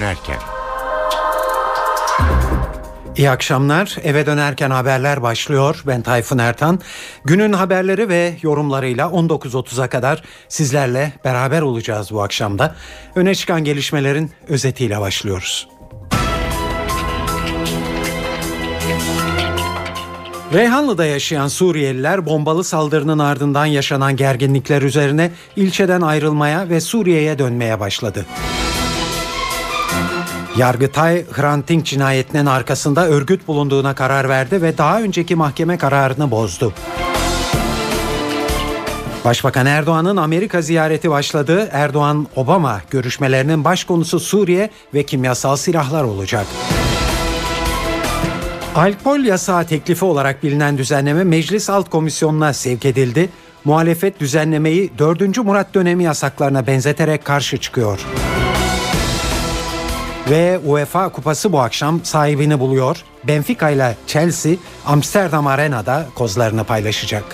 dönerken. İyi akşamlar. Eve dönerken haberler başlıyor. Ben Tayfun Ertan. Günün haberleri ve yorumlarıyla 19.30'a kadar sizlerle beraber olacağız bu akşamda. Öne çıkan gelişmelerin özetiyle başlıyoruz. Reyhanlı'da yaşayan Suriyeliler bombalı saldırının ardından yaşanan gerginlikler üzerine ilçeden ayrılmaya ve Suriye'ye dönmeye başladı. Yargıtay Hrant cinayetinin arkasında örgüt bulunduğuna karar verdi ve daha önceki mahkeme kararını bozdu. Başbakan Erdoğan'ın Amerika ziyareti başladı. Erdoğan-Obama görüşmelerinin baş konusu Suriye ve kimyasal silahlar olacak. Alkol yasağı teklifi olarak bilinen düzenleme Meclis Alt Komisyonu'na sevk edildi. Muhalefet düzenlemeyi 4. Murat dönemi yasaklarına benzeterek karşı çıkıyor. Ve UEFA Kupası bu akşam sahibini buluyor. Benfica ile Chelsea Amsterdam Arena'da kozlarını paylaşacak.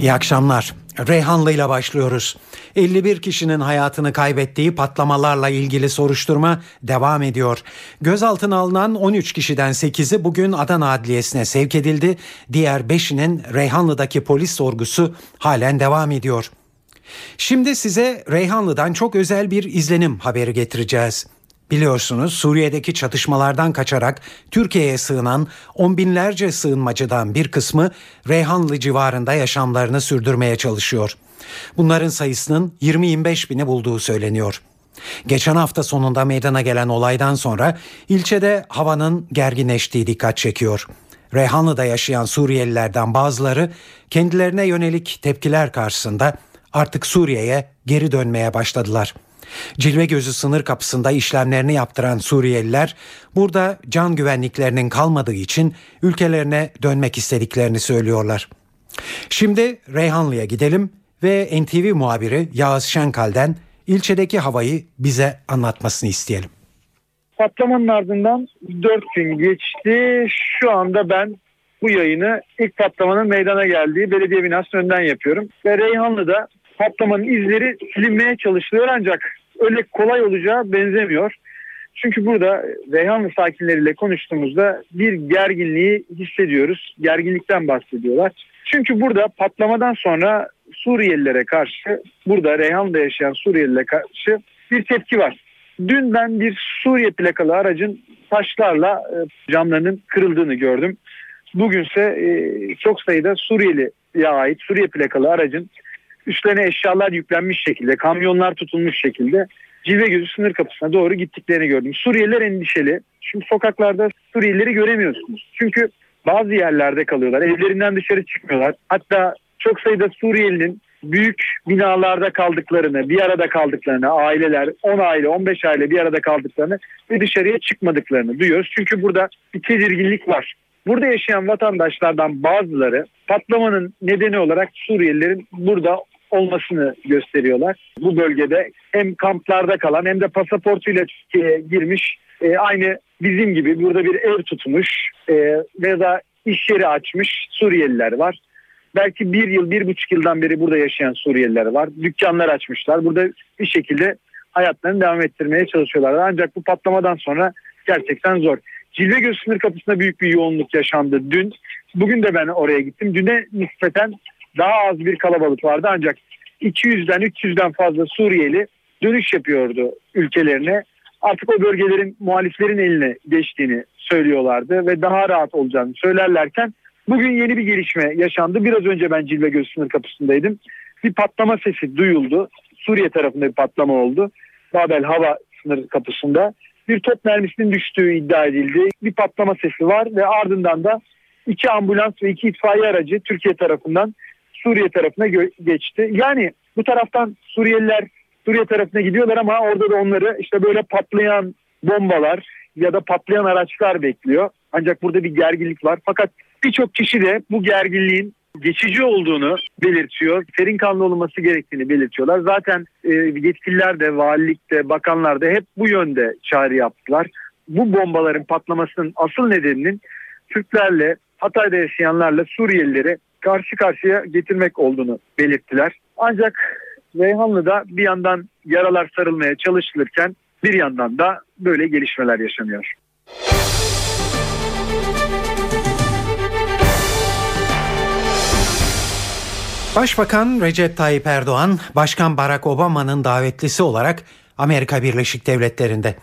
İyi akşamlar. Reyhanlı ile başlıyoruz. 51 kişinin hayatını kaybettiği patlamalarla ilgili soruşturma devam ediyor. Gözaltına alınan 13 kişiden 8'i bugün Adana Adliyesi'ne sevk edildi. Diğer 5'inin Reyhanlı'daki polis sorgusu halen devam ediyor. Şimdi size Reyhanlı'dan çok özel bir izlenim haberi getireceğiz. Biliyorsunuz Suriye'deki çatışmalardan kaçarak Türkiye'ye sığınan on binlerce sığınmacıdan bir kısmı Reyhanlı civarında yaşamlarını sürdürmeye çalışıyor. Bunların sayısının 20-25 bini bulduğu söyleniyor. Geçen hafta sonunda meydana gelen olaydan sonra ilçede havanın gerginleştiği dikkat çekiyor. Reyhanlı'da yaşayan Suriyelilerden bazıları kendilerine yönelik tepkiler karşısında artık Suriye'ye geri dönmeye başladılar.'' Cilve Gözü sınır kapısında işlemlerini yaptıran Suriyeliler burada can güvenliklerinin kalmadığı için ülkelerine dönmek istediklerini söylüyorlar. Şimdi Reyhanlı'ya gidelim ve NTV muhabiri Yağız Şenkal'den ilçedeki havayı bize anlatmasını isteyelim. Patlamanın ardından 4 gün geçti. Şu anda ben bu yayını ilk patlamanın meydana geldiği belediye binasının önünden yapıyorum. Ve Reyhanlı'da patlamanın izleri silinmeye çalışılıyor ancak öyle kolay olacağı benzemiyor. Çünkü burada Reyhanlı sakinleriyle konuştuğumuzda bir gerginliği hissediyoruz. Gerginlikten bahsediyorlar. Çünkü burada patlamadan sonra Suriyelilere karşı, burada Reyhanlı'da yaşayan Suriyelilere karşı bir tepki var. Dün ben bir Suriye plakalı aracın taşlarla e, camlarının kırıldığını gördüm. Bugünse e, çok sayıda Suriyeli'ye ait Suriye plakalı aracın üstlerine eşyalar yüklenmiş şekilde, kamyonlar tutulmuş şekilde Cilve Gözü sınır kapısına doğru gittiklerini gördüm. Suriyeliler endişeli. Çünkü sokaklarda Suriyelileri göremiyorsunuz. Çünkü bazı yerlerde kalıyorlar. Evlerinden dışarı çıkmıyorlar. Hatta çok sayıda Suriyelinin büyük binalarda kaldıklarını, bir arada kaldıklarını, aileler 10 aile, 15 aile bir arada kaldıklarını ve dışarıya çıkmadıklarını duyuyoruz. Çünkü burada bir tedirginlik var. Burada yaşayan vatandaşlardan bazıları patlamanın nedeni olarak Suriyelilerin burada olmasını gösteriyorlar. Bu bölgede hem kamplarda kalan hem de pasaportuyla Türkiye'ye girmiş e, aynı bizim gibi burada bir ev tutmuş e, ve da iş yeri açmış Suriyeliler var. Belki bir yıl, bir buçuk yıldan beri burada yaşayan Suriyeliler var. Dükkanlar açmışlar. Burada bir şekilde hayatlarını devam ettirmeye çalışıyorlar. Ancak bu patlamadan sonra gerçekten zor. Cilvegöz sınır kapısında büyük bir yoğunluk yaşandı dün. Bugün de ben oraya gittim. Düne nispeten daha az bir kalabalık vardı ancak 200'den 300'den fazla Suriyeli dönüş yapıyordu ülkelerine. Artık o bölgelerin muhaliflerin eline geçtiğini söylüyorlardı ve daha rahat olacağını söylerlerken bugün yeni bir gelişme yaşandı. Biraz önce ben Cilve Göz sınır kapısındaydım. Bir patlama sesi duyuldu. Suriye tarafında bir patlama oldu. Babel hava sınır kapısında bir top mermisinin düştüğü iddia edildi. Bir patlama sesi var ve ardından da iki ambulans ve iki itfaiye aracı Türkiye tarafından Suriye tarafına geçti. Yani bu taraftan Suriyeliler Suriye tarafına gidiyorlar ama orada da onları işte böyle patlayan bombalar ya da patlayan araçlar bekliyor. Ancak burada bir gerginlik var. Fakat birçok kişi de bu gerginliğin geçici olduğunu belirtiyor. Serin kanlı olması gerektiğini belirtiyorlar. Zaten e, yetkililer de, valilikte, bakanlar da hep bu yönde çağrı yaptılar. Bu bombaların patlamasının asıl nedeninin Türklerle, Hatay'da yaşayanlarla Suriyelileri karşı karşıya getirmek olduğunu belirttiler. Ancak Reyhanlı'da bir yandan yaralar sarılmaya çalışılırken bir yandan da böyle gelişmeler yaşanıyor. Başbakan Recep Tayyip Erdoğan, Başkan Barack Obama'nın davetlisi olarak Amerika Birleşik Devletleri'nde.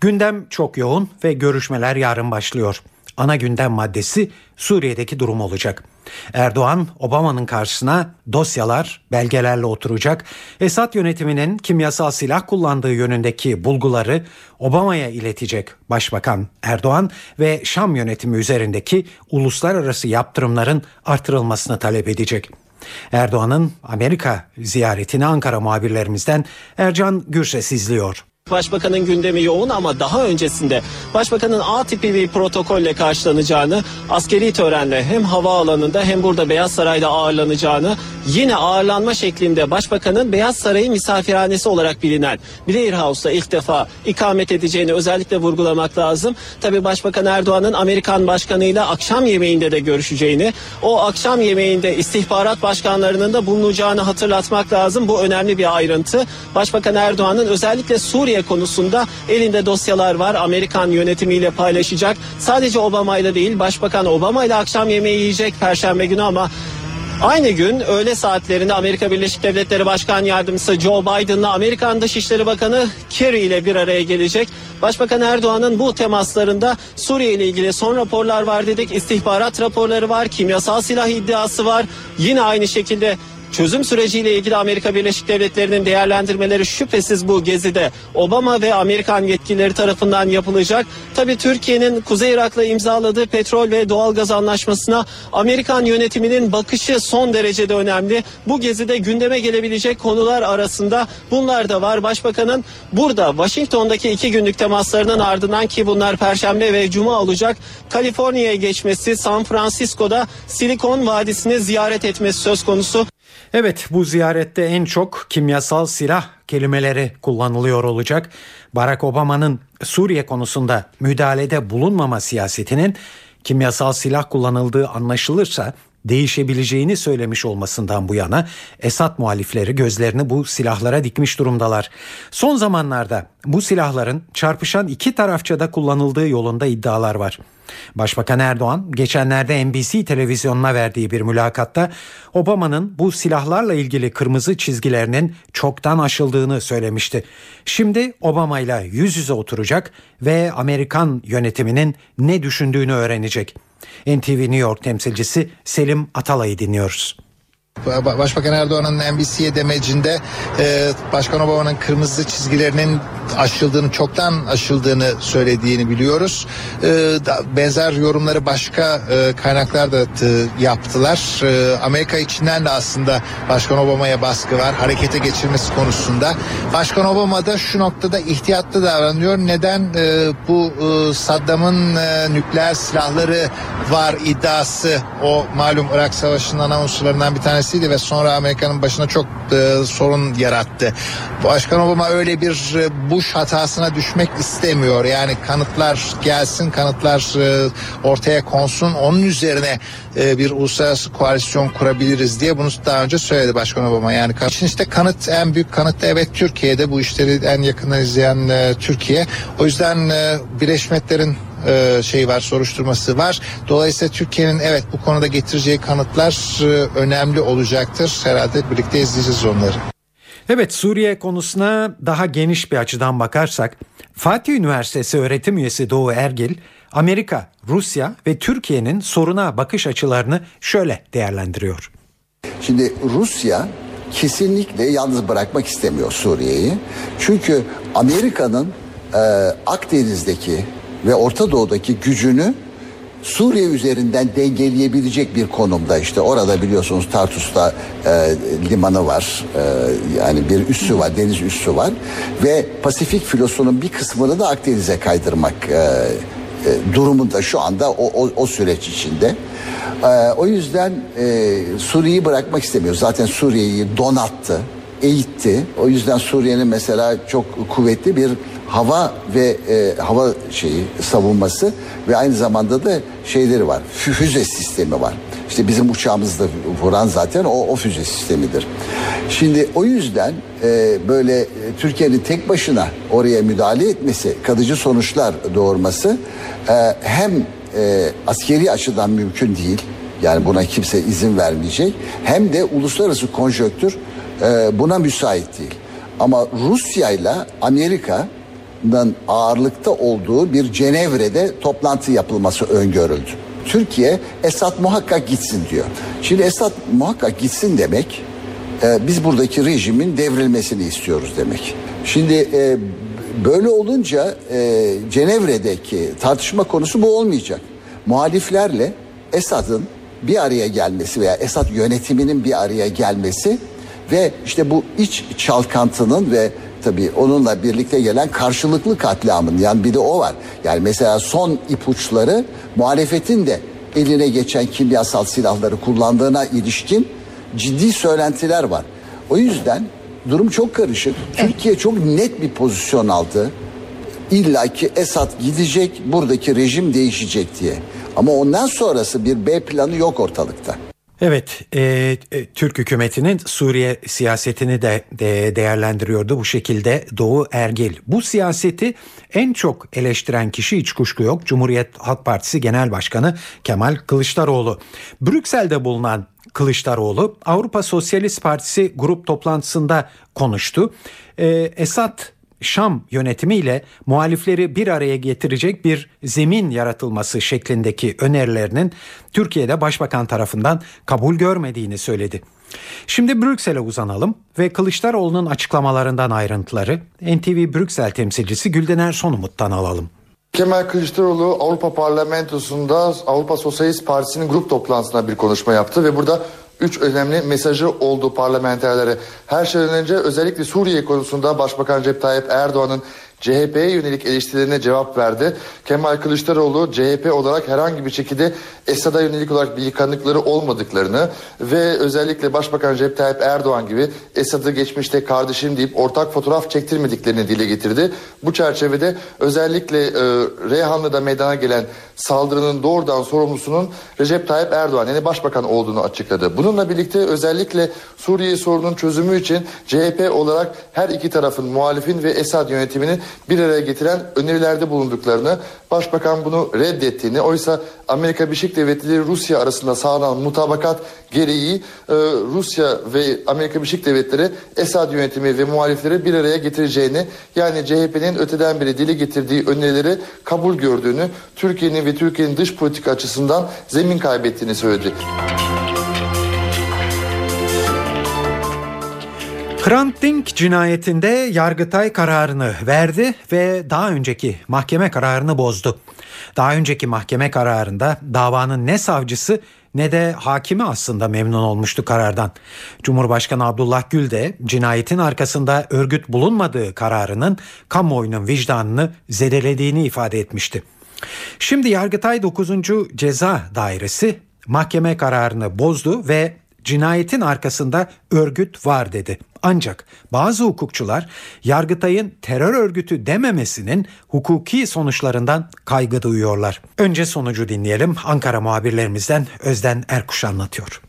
Gündem çok yoğun ve görüşmeler yarın başlıyor. Ana gündem maddesi Suriye'deki durum olacak. Erdoğan Obama'nın karşısına dosyalar, belgelerle oturacak. Esad yönetiminin kimyasal silah kullandığı yönündeki bulguları Obama'ya iletecek Başbakan Erdoğan ve Şam yönetimi üzerindeki uluslararası yaptırımların artırılmasını talep edecek. Erdoğan'ın Amerika ziyaretini Ankara muhabirlerimizden Ercan Gürses izliyor. Başbakanın gündemi yoğun ama daha öncesinde Başbakanın A tipi bir protokolle karşılanacağını, askeri törenle hem havaalanında hem burada Beyaz Saray'da ağırlanacağını, yine ağırlanma şeklinde Başbakanın Beyaz Saray'ın misafirhanesi olarak bilinen Blair House'da ilk defa ikamet edeceğini özellikle vurgulamak lazım. Tabi Başbakan Erdoğan'ın Amerikan Başkanı'yla akşam yemeğinde de görüşeceğini, o akşam yemeğinde istihbarat başkanlarının da bulunacağını hatırlatmak lazım. Bu önemli bir ayrıntı. Başbakan Erdoğan'ın özellikle Suriye konusunda elinde dosyalar var. Amerikan yönetimiyle paylaşacak. Sadece Obama ile değil Başbakan Obama ile akşam yemeği yiyecek Perşembe günü ama Aynı gün öğle saatlerinde Amerika Birleşik Devletleri Başkan Yardımcısı Joe Biden'la Amerikan Dışişleri Bakanı Kerry ile bir araya gelecek. Başbakan Erdoğan'ın bu temaslarında Suriye ile ilgili son raporlar var dedik. İstihbarat raporları var, kimyasal silah iddiası var. Yine aynı şekilde Çözüm süreciyle ilgili Amerika Birleşik Devletleri'nin değerlendirmeleri şüphesiz bu gezide Obama ve Amerikan yetkilileri tarafından yapılacak. Tabi Türkiye'nin Kuzey Irak'la imzaladığı petrol ve doğalgaz anlaşmasına Amerikan yönetiminin bakışı son derecede önemli. Bu gezide gündeme gelebilecek konular arasında bunlar da var. Başbakanın burada Washington'daki iki günlük temaslarının ardından ki bunlar Perşembe ve Cuma olacak. Kaliforniya'ya geçmesi San Francisco'da Silikon Vadisi'ni ziyaret etmesi söz konusu. Evet bu ziyarette en çok kimyasal silah kelimeleri kullanılıyor olacak. Barack Obama'nın Suriye konusunda müdahalede bulunmama siyasetinin kimyasal silah kullanıldığı anlaşılırsa değişebileceğini söylemiş olmasından bu yana Esad muhalifleri gözlerini bu silahlara dikmiş durumdalar. Son zamanlarda bu silahların çarpışan iki tarafça da kullanıldığı yolunda iddialar var. Başbakan Erdoğan geçenlerde NBC televizyonuna verdiği bir mülakatta Obama'nın bu silahlarla ilgili kırmızı çizgilerinin çoktan aşıldığını söylemişti. Şimdi Obama ile yüz yüze oturacak ve Amerikan yönetiminin ne düşündüğünü öğrenecek. NTV New York temsilcisi Selim Atalay'ı dinliyoruz. Başbakan Erdoğan'ın NBC'ye demecinde e, Başkan Obama'nın kırmızı çizgilerinin aşıldığını çoktan aşıldığını söylediğini biliyoruz. E, benzer yorumları başka e, kaynaklar da e, yaptılar. E, Amerika içinden de aslında Başkan Obama'ya baskı var harekete geçirmesi konusunda. Başkan Obama da şu noktada ihtiyatlı davranıyor. Neden e, bu e, Saddam'ın e, nükleer silahları var iddiası o malum Irak Savaşı'nın ana unsurlarından bir tanesi tanesiydi ve sonra Amerika'nın başına çok e, sorun yarattı. Başkan Obama öyle bir e, Bush hatasına düşmek istemiyor. Yani kanıtlar gelsin, kanıtlar e, ortaya konsun. Onun üzerine e, bir uluslararası koalisyon kurabiliriz diye bunu daha önce söyledi Başkan Obama. Yani için işte kanıt en büyük kanıt evet Türkiye'de bu işleri en yakından izleyen e, Türkiye. O yüzden e, Birleşmiş Milletler'in e, şey var soruşturması var. Dolayısıyla Türkiye'nin evet bu konuda getireceği kanıtlar e, önemli olacaktır. Herhalde birlikte izleyeceğiz onları. Evet Suriye konusuna daha geniş bir açıdan bakarsak Fatih Üniversitesi öğretim üyesi Doğu Ergil Amerika, Rusya ve Türkiye'nin soruna bakış açılarını şöyle değerlendiriyor. Şimdi Rusya kesinlikle yalnız bırakmak istemiyor Suriye'yi. Çünkü Amerika'nın e, Akdeniz'deki ve Orta Doğu'daki gücünü Suriye üzerinden dengeleyebilecek bir konumda işte orada biliyorsunuz Tartus'ta e, limanı var e, yani bir üssü var deniz üssü var ve Pasifik filosunun bir kısmını da Akdeniz'e kaydırmak e, e, durumunda şu anda o, o, o süreç içinde. E, o yüzden e, Suriye'yi bırakmak istemiyor zaten Suriye'yi donattı eğitti. O yüzden Suriye'nin mesela çok kuvvetli bir hava ve e, hava şeyi savunması ve aynı zamanda da şeyleri var. Füze sistemi var. İşte bizim uçağımızda vuran zaten o, o füze sistemidir. Şimdi o yüzden e, böyle e, Türkiye'nin tek başına oraya müdahale etmesi, kalıcı sonuçlar doğurması e, hem e, askeri açıdan mümkün değil. Yani buna kimse izin vermeyecek. Hem de uluslararası konjöktür e, buna müsait değil. Ama Rusya ile Amerika'nın ağırlıkta olduğu bir Cenevre'de toplantı yapılması öngörüldü. Türkiye Esad muhakkak gitsin diyor. Şimdi Esad muhakkak gitsin demek e, biz buradaki rejimin devrilmesini istiyoruz demek. Şimdi e, böyle olunca e, Cenevre'deki tartışma konusu bu olmayacak. Muhaliflerle Esad'ın bir araya gelmesi veya Esad yönetiminin bir araya gelmesi ve işte bu iç çalkantının ve tabii onunla birlikte gelen karşılıklı katliamın yani bir de o var. Yani mesela son ipuçları muhalefetin de eline geçen kimyasal silahları kullandığına ilişkin ciddi söylentiler var. O yüzden durum çok karışık. Türkiye çok net bir pozisyon aldı. İlla ki Esad gidecek, buradaki rejim değişecek diye. Ama ondan sonrası bir B planı yok ortalıkta. Evet, e, e, Türk hükümetinin Suriye siyasetini de, de değerlendiriyordu bu şekilde Doğu Ergil. Bu siyaseti en çok eleştiren kişi hiç kuşku yok. Cumhuriyet Halk Partisi Genel Başkanı Kemal Kılıçdaroğlu. Brüksel'de bulunan Kılıçdaroğlu Avrupa Sosyalist Partisi grup toplantısında konuştu. E, Esad Şam yönetimiyle muhalifleri bir araya getirecek bir zemin yaratılması şeklindeki önerilerinin Türkiye'de başbakan tarafından kabul görmediğini söyledi. Şimdi Brüksel'e uzanalım ve Kılıçdaroğlu'nun açıklamalarından ayrıntıları NTV Brüksel temsilcisi Güldener Sonumut'tan alalım. Kemal Kılıçdaroğlu Avrupa Parlamentosu'nda Avrupa Sosyalist Partisi'nin grup toplantısında bir konuşma yaptı ve burada üç önemli mesajı oldu parlamenterlere. Her şeyden önce özellikle Suriye konusunda Başbakan Recep Tayyip Erdoğan'ın CHP'ye yönelik eleştirilerine cevap verdi. Kemal Kılıçdaroğlu CHP olarak herhangi bir şekilde Esad'a yönelik olarak bir yıkanıkları olmadıklarını ve özellikle Başbakan Recep Tayyip Erdoğan gibi Esad'ı geçmişte kardeşim deyip ortak fotoğraf çektirmediklerini dile getirdi. Bu çerçevede özellikle e, Reyhanlı'da meydana gelen saldırının doğrudan sorumlusunun Recep Tayyip Erdoğan yani başbakan olduğunu açıkladı. Bununla birlikte özellikle Suriye sorunun çözümü için CHP olarak her iki tarafın muhalifin ve Esad yönetiminin bir araya getiren önerilerde bulunduklarını, başbakan bunu reddettiğini, oysa Amerika Birleşik Devletleri Rusya arasında sağlanan mutabakat gereği e, Rusya ve Amerika Birleşik Devletleri Esad yönetimi ve muhalifleri bir araya getireceğini, yani CHP'nin öteden beri dile getirdiği önerileri kabul gördüğünü, Türkiye'nin ve Türkiye'nin dış politika açısından zemin kaybettiğini söyledi. Hrant Dink cinayetinde Yargıtay kararını verdi ve daha önceki mahkeme kararını bozdu. Daha önceki mahkeme kararında davanın ne savcısı ne de hakimi aslında memnun olmuştu karardan. Cumhurbaşkanı Abdullah Gül de cinayetin arkasında örgüt bulunmadığı kararının kamuoyunun vicdanını zedelediğini ifade etmişti. Şimdi Yargıtay 9. Ceza Dairesi mahkeme kararını bozdu ve cinayetin arkasında örgüt var dedi. Ancak bazı hukukçular Yargıtay'ın terör örgütü dememesinin hukuki sonuçlarından kaygı duyuyorlar. Önce sonucu dinleyelim. Ankara muhabirlerimizden Özden Erkuş anlatıyor.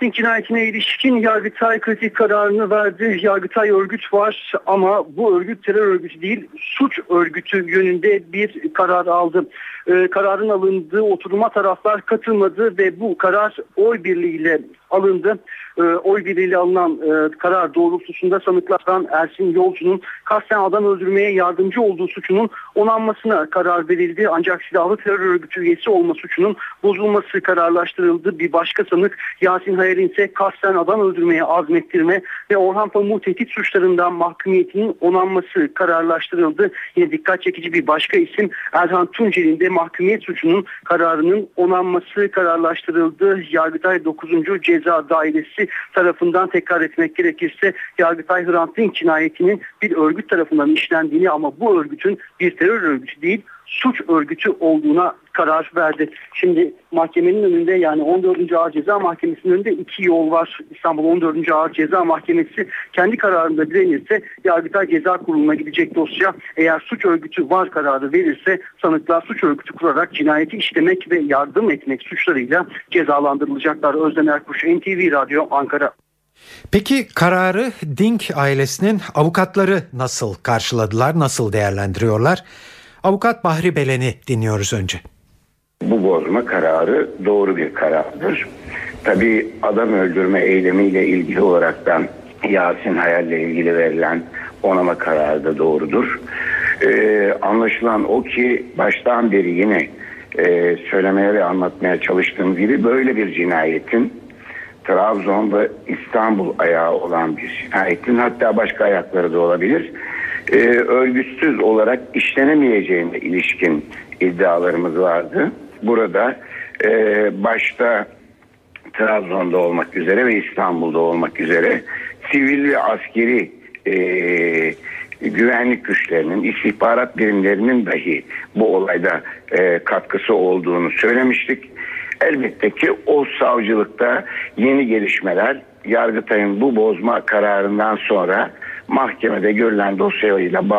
Dink cinayetine ilişkin Yargıtay kritik kararını verdi. Yargıtay örgüt var ama bu örgüt terör örgütü değil suç örgütü yönünde bir karar aldı. Ee, kararın alındığı oturuma taraflar katılmadı ve bu karar oy birliğiyle alındı. Ee, oy birliğiyle alınan e, karar doğrultusunda sanıklardan Ersin Yolcu'nun kasten adam öldürmeye yardımcı olduğu suçunun onanmasına karar verildi. Ancak silahlı terör örgütü üyesi olma suçunun bozulması kararlaştırıldı. Bir başka sanık Yasin Hayal'in ise kasten adam öldürmeye azmettirme ve Orhan Pamuk tehdit suçlarından mahkumiyetinin onanması kararlaştırıldı. Yine dikkat çekici bir başka isim Erhan Tuncel'in de mahkumiyet suçunun kararının onanması kararlaştırıldı. Yargıtay 9. Ceza Dairesi tarafından tekrar etmek gerekirse Yargıtay Hrant Dink cinayetinin bir örgüt tarafından işlendiğini ama bu örgütün bir terör örgütü değil suç örgütü olduğuna karar verdi. Şimdi mahkemenin önünde yani 14. Ağır Ceza Mahkemesi'nin önünde iki yol var. İstanbul 14. Ağır Ceza Mahkemesi kendi kararında direnirse Yargıtay Ceza Kurulu'na gidecek dosya. Eğer suç örgütü var kararı verirse sanıklar suç örgütü kurarak cinayeti işlemek ve yardım etmek suçlarıyla cezalandırılacaklar. Özden Erkuş, NTV Radyo, Ankara. Peki kararı Dink ailesinin avukatları nasıl karşıladılar, nasıl değerlendiriyorlar? Avukat Bahri Belen'i dinliyoruz önce. Bu bozma kararı doğru bir karardır. Tabi adam öldürme eylemiyle ilgili olaraktan Yasin Hayal'le ilgili verilen onama kararı da doğrudur. Ee, anlaşılan o ki baştan beri yine e, söylemeye ve anlatmaya çalıştığım gibi böyle bir cinayetin Trabzon ve İstanbul ayağı olan bir cinayetin hatta başka ayakları da olabilir. E, örgütsüz olarak işlenemeyeceğine ilişkin iddialarımız vardı. Burada e, başta Trabzon'da olmak üzere ve İstanbul'da olmak üzere sivil ve askeri e, güvenlik güçlerinin, istihbarat birimlerinin dahi bu olayda e, katkısı olduğunu söylemiştik. Elbette ki o savcılıkta yeni gelişmeler Yargıtay'ın bu bozma kararından sonra mahkemede görülen dosyayla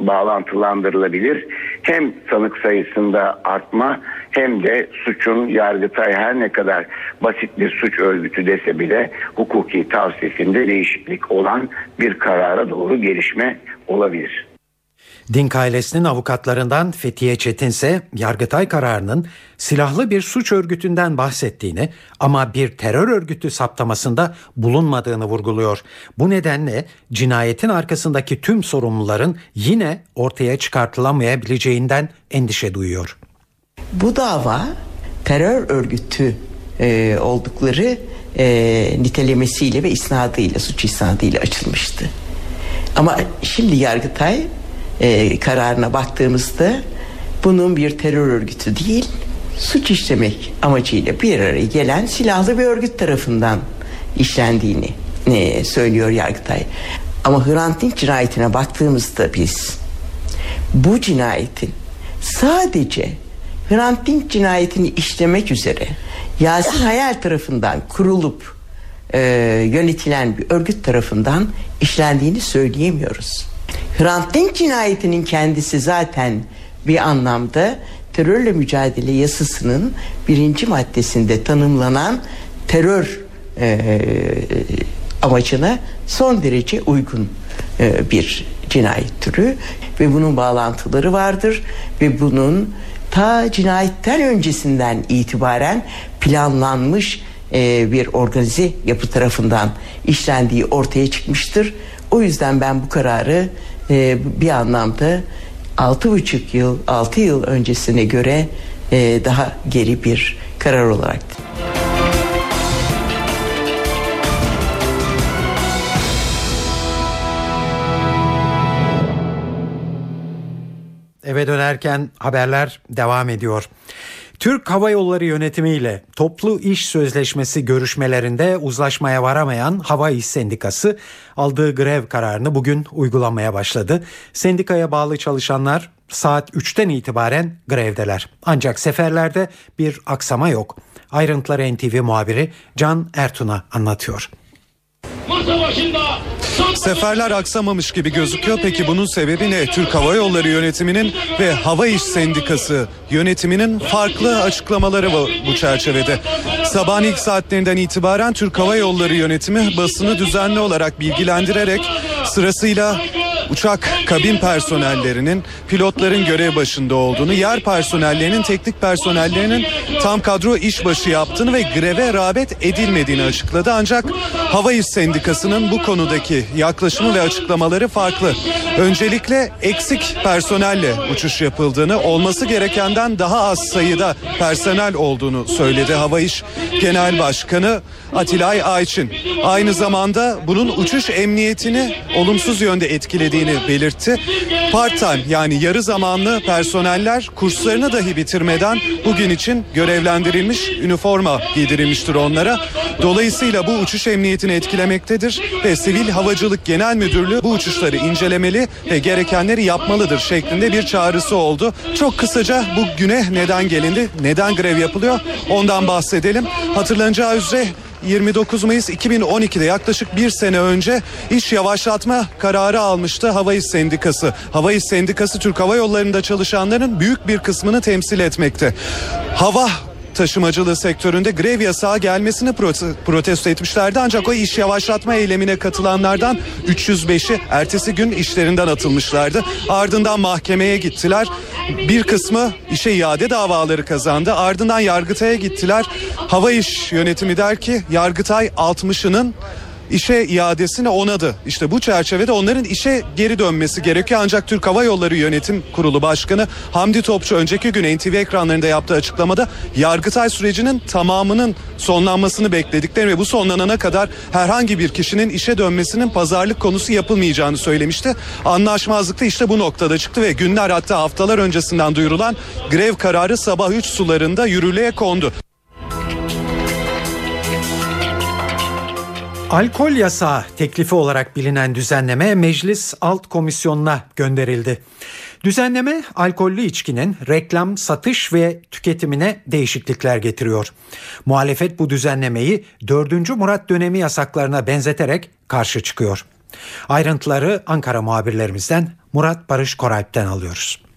bağlantılandırılabilir. Hem sanık sayısında artma hem de suçun Yargıtay her ne kadar basit bir suç örgütü dese bile hukuki tavsiyesinde değişiklik olan bir karara doğru gelişme olabilir. Dink ailesinin avukatlarından Fethiye Çetin ise Yargıtay kararının silahlı bir suç örgütünden bahsettiğini ama bir terör örgütü saptamasında bulunmadığını vurguluyor. Bu nedenle cinayetin arkasındaki tüm sorumluların yine ortaya çıkartılamayabileceğinden endişe duyuyor. Bu dava terör örgütü e, oldukları e, nitelemesiyle ve isnadıyla suç isnadıyla açılmıştı. Ama şimdi Yargıtay e, kararına baktığımızda bunun bir terör örgütü değil suç işlemek amacıyla bir araya gelen silahlı bir örgüt tarafından işlendiğini e, söylüyor Yargıtay. Ama Hrant Dink cinayetine baktığımızda biz bu cinayetin sadece Hrant Dink cinayetini işlemek üzere Yasin Hayal tarafından kurulup e, yönetilen bir örgüt tarafından işlendiğini söyleyemiyoruz. Hrant Dink cinayetinin kendisi zaten bir anlamda terörle mücadele yasasının birinci maddesinde tanımlanan terör e, amacına son derece uygun e, bir cinayet türü ve bunun bağlantıları vardır ve bunun ta cinayetten öncesinden itibaren planlanmış e, bir organize yapı tarafından işlendiği ortaya çıkmıştır. O yüzden ben bu kararı e, bir anlamda altı buçuk yıl, altı yıl öncesine göre e, daha geri bir karar olarak. Eve dönerken haberler devam ediyor. Türk Hava Yolları yönetimiyle toplu iş sözleşmesi görüşmelerinde uzlaşmaya varamayan Hava İş Sendikası aldığı grev kararını bugün uygulamaya başladı. Sendikaya bağlı çalışanlar saat 3'ten itibaren grevdeler. Ancak seferlerde bir aksama yok. Ayrıntıları NTV muhabiri Can Ertun'a anlatıyor. Masa başında Seferler aksamamış gibi gözüküyor. Peki bunun sebebi ne? Türk Hava Yolları yönetiminin ve Hava İş Sendikası yönetiminin farklı açıklamaları var bu çerçevede. Sabahın ilk saatlerinden itibaren Türk Hava Yolları yönetimi basını düzenli olarak bilgilendirerek sırasıyla uçak kabin personellerinin pilotların görev başında olduğunu, yer personellerinin teknik personellerinin tam kadro işbaşı yaptığını ve greve rağbet edilmediğini açıkladı. Ancak Hava İş Sendikası'nın bu konudaki yaklaşımı ve açıklamaları farklı. Öncelikle eksik personelle uçuş yapıldığını, olması gerekenden daha az sayıda personel olduğunu söyledi Hava İş Genel Başkanı Atilay Ayçin. Aynı zamanda bunun uçuş emniyetini olumsuz yönde etkilediğini edildiğini belirtti. Part-time yani yarı zamanlı personeller kurslarını dahi bitirmeden bugün için görevlendirilmiş, üniforma giydirilmiştir onlara. Dolayısıyla bu uçuş emniyetini etkilemektedir ve Sivil Havacılık Genel Müdürlüğü bu uçuşları incelemeli ve gerekenleri yapmalıdır şeklinde bir çağrısı oldu. Çok kısaca bu güne neden gelindi, neden grev yapılıyor ondan bahsedelim. Hatırlanacağı üzere 29 Mayıs 2012'de yaklaşık bir sene önce iş yavaşlatma kararı almıştı Hava İş Sendikası. Hava İş Sendikası Türk Hava Yolları'nda çalışanların büyük bir kısmını temsil etmekte. Hava taşımacılığı sektöründe grev yasağı gelmesini prote- protesto etmişlerdi. Ancak o iş yavaşlatma eylemine katılanlardan 305'i ertesi gün işlerinden atılmışlardı. Ardından mahkemeye gittiler. Bir kısmı işe iade davaları kazandı. Ardından Yargıtay'a gittiler. Hava İş Yönetimi der ki Yargıtay 60'ının işe iadesini onadı. İşte bu çerçevede onların işe geri dönmesi gerekiyor. Ancak Türk Hava Yolları Yönetim Kurulu Başkanı Hamdi Topçu önceki gün NTV ekranlarında yaptığı açıklamada Yargıtay sürecinin tamamının sonlanmasını beklediklerini ve bu sonlanana kadar herhangi bir kişinin işe dönmesinin pazarlık konusu yapılmayacağını söylemişti. Anlaşmazlık da işte bu noktada çıktı ve günler hatta haftalar öncesinden duyurulan grev kararı sabah 3 sularında yürürlüğe kondu. Alkol yasağı teklifi olarak bilinen düzenleme Meclis Alt Komisyonu'na gönderildi. Düzenleme alkollü içkinin reklam, satış ve tüketimine değişiklikler getiriyor. Muhalefet bu düzenlemeyi 4. Murat dönemi yasaklarına benzeterek karşı çıkıyor. Ayrıntıları Ankara muhabirlerimizden Murat Barış Koralp'ten alıyoruz.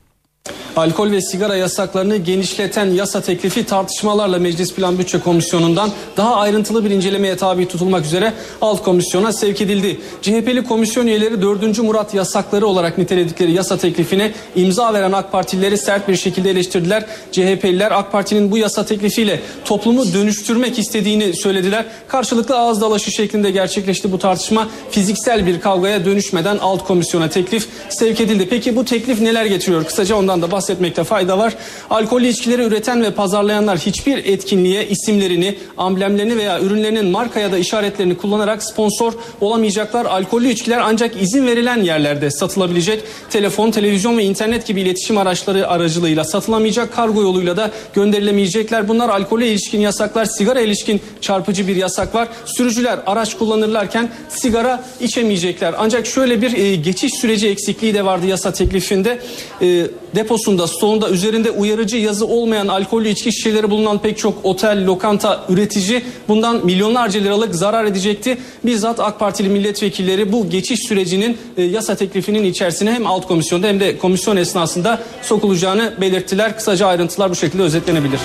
Alkol ve sigara yasaklarını genişleten yasa teklifi tartışmalarla Meclis Plan Bütçe Komisyonu'ndan daha ayrıntılı bir incelemeye tabi tutulmak üzere alt komisyona sevk edildi. CHP'li komisyon üyeleri 4. Murat yasakları olarak niteledikleri yasa teklifine imza veren AK Partilileri sert bir şekilde eleştirdiler. CHP'liler AK Parti'nin bu yasa teklifiyle toplumu dönüştürmek istediğini söylediler. Karşılıklı ağız dalaşı şeklinde gerçekleşti bu tartışma. Fiziksel bir kavgaya dönüşmeden alt komisyona teklif sevk edildi. Peki bu teklif neler getiriyor? Kısaca ondan da bahsetmekte fayda var. Alkollü içkileri üreten ve pazarlayanlar hiçbir etkinliğe isimlerini, amblemlerini veya ürünlerinin marka ya da işaretlerini kullanarak sponsor olamayacaklar. Alkollü içkiler ancak izin verilen yerlerde satılabilecek. Telefon, televizyon ve internet gibi iletişim araçları aracılığıyla satılamayacak. Kargo yoluyla da gönderilemeyecekler. Bunlar alkole ilişkin yasaklar, sigara ilişkin çarpıcı bir yasak var. Sürücüler araç kullanırlarken sigara içemeyecekler. Ancak şöyle bir e, geçiş süreci eksikliği de vardı yasa teklifinde. E, deposunda, stoğunda üzerinde uyarıcı yazı olmayan alkollü içki şişeleri bulunan pek çok otel, lokanta, üretici bundan milyonlarca liralık zarar edecekti. Bizzat AK Partili milletvekilleri bu geçiş sürecinin e, yasa teklifinin içerisine hem alt komisyonda hem de komisyon esnasında sokulacağını belirttiler. Kısaca ayrıntılar bu şekilde özetlenebilir.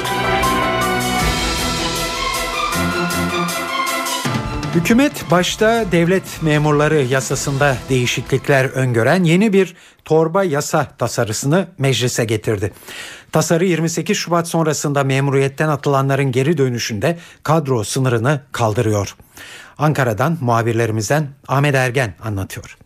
Hükümet başta devlet memurları yasasında değişiklikler öngören yeni bir torba yasa tasarısını meclise getirdi. Tasarı 28 Şubat sonrasında memuriyetten atılanların geri dönüşünde kadro sınırını kaldırıyor. Ankara'dan muhabirlerimizden Ahmet Ergen anlatıyor.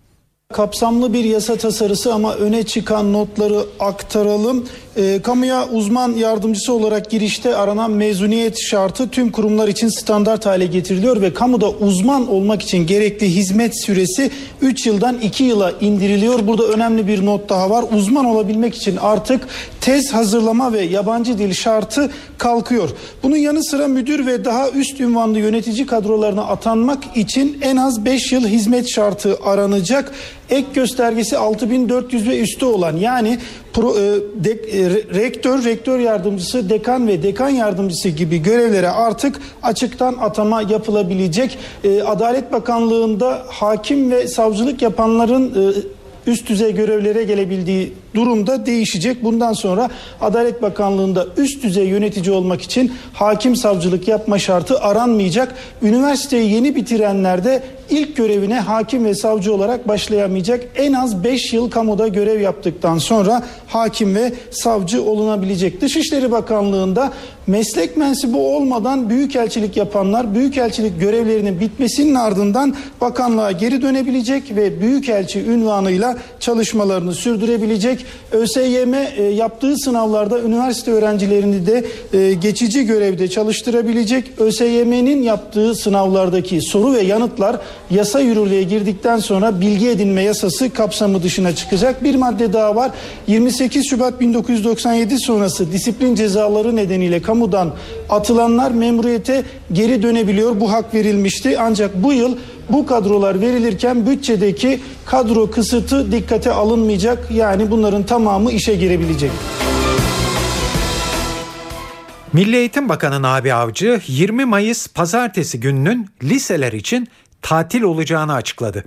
Kapsamlı bir yasa tasarısı ama öne çıkan notları aktaralım. E, kamuya uzman yardımcısı olarak girişte aranan mezuniyet şartı tüm kurumlar için standart hale getiriliyor ve kamuda uzman olmak için gerekli hizmet süresi 3 yıldan 2 yıla indiriliyor. Burada önemli bir not daha var. Uzman olabilmek için artık tez hazırlama ve yabancı dil şartı kalkıyor. Bunun yanı sıra müdür ve daha üst ünvanlı yönetici kadrolarına atanmak için en az 5 yıl hizmet şartı aranacak. Ek göstergesi 6400 ve üstü olan yani pro, e, de, e, rektör, rektör yardımcısı, dekan ve dekan yardımcısı gibi görevlere artık açıktan atama yapılabilecek. E, Adalet Bakanlığı'nda hakim ve savcılık yapanların e, üst düzey görevlere gelebildiği durumda değişecek. Bundan sonra Adalet Bakanlığı'nda üst düzey yönetici olmak için hakim savcılık yapma şartı aranmayacak. Üniversiteyi yeni bitirenler de ilk görevine hakim ve savcı olarak başlayamayacak. En az 5 yıl kamuda görev yaptıktan sonra hakim ve savcı olunabilecek. Dışişleri Bakanlığı'nda meslek mensubu olmadan büyükelçilik yapanlar büyükelçilik görevlerinin bitmesinin ardından bakanlığa geri dönebilecek ve büyükelçi ünvanıyla çalışmalarını sürdürebilecek. ÖSYM e, yaptığı sınavlarda üniversite öğrencilerini de e, geçici görevde çalıştırabilecek. ÖSYM'nin yaptığı sınavlardaki soru ve yanıtlar yasa yürürlüğe girdikten sonra bilgi edinme yasası kapsamı dışına çıkacak. Bir madde daha var. 28 Şubat 1997 sonrası disiplin cezaları nedeniyle kamudan atılanlar memuriyete geri dönebiliyor. Bu hak verilmişti. Ancak bu yıl bu kadrolar verilirken bütçedeki kadro kısıtı dikkate alınmayacak. Yani bunların tamamı işe girebilecek. Milli Eğitim Bakanı Nabi Avcı 20 Mayıs pazartesi gününün liseler için tatil olacağını açıkladı.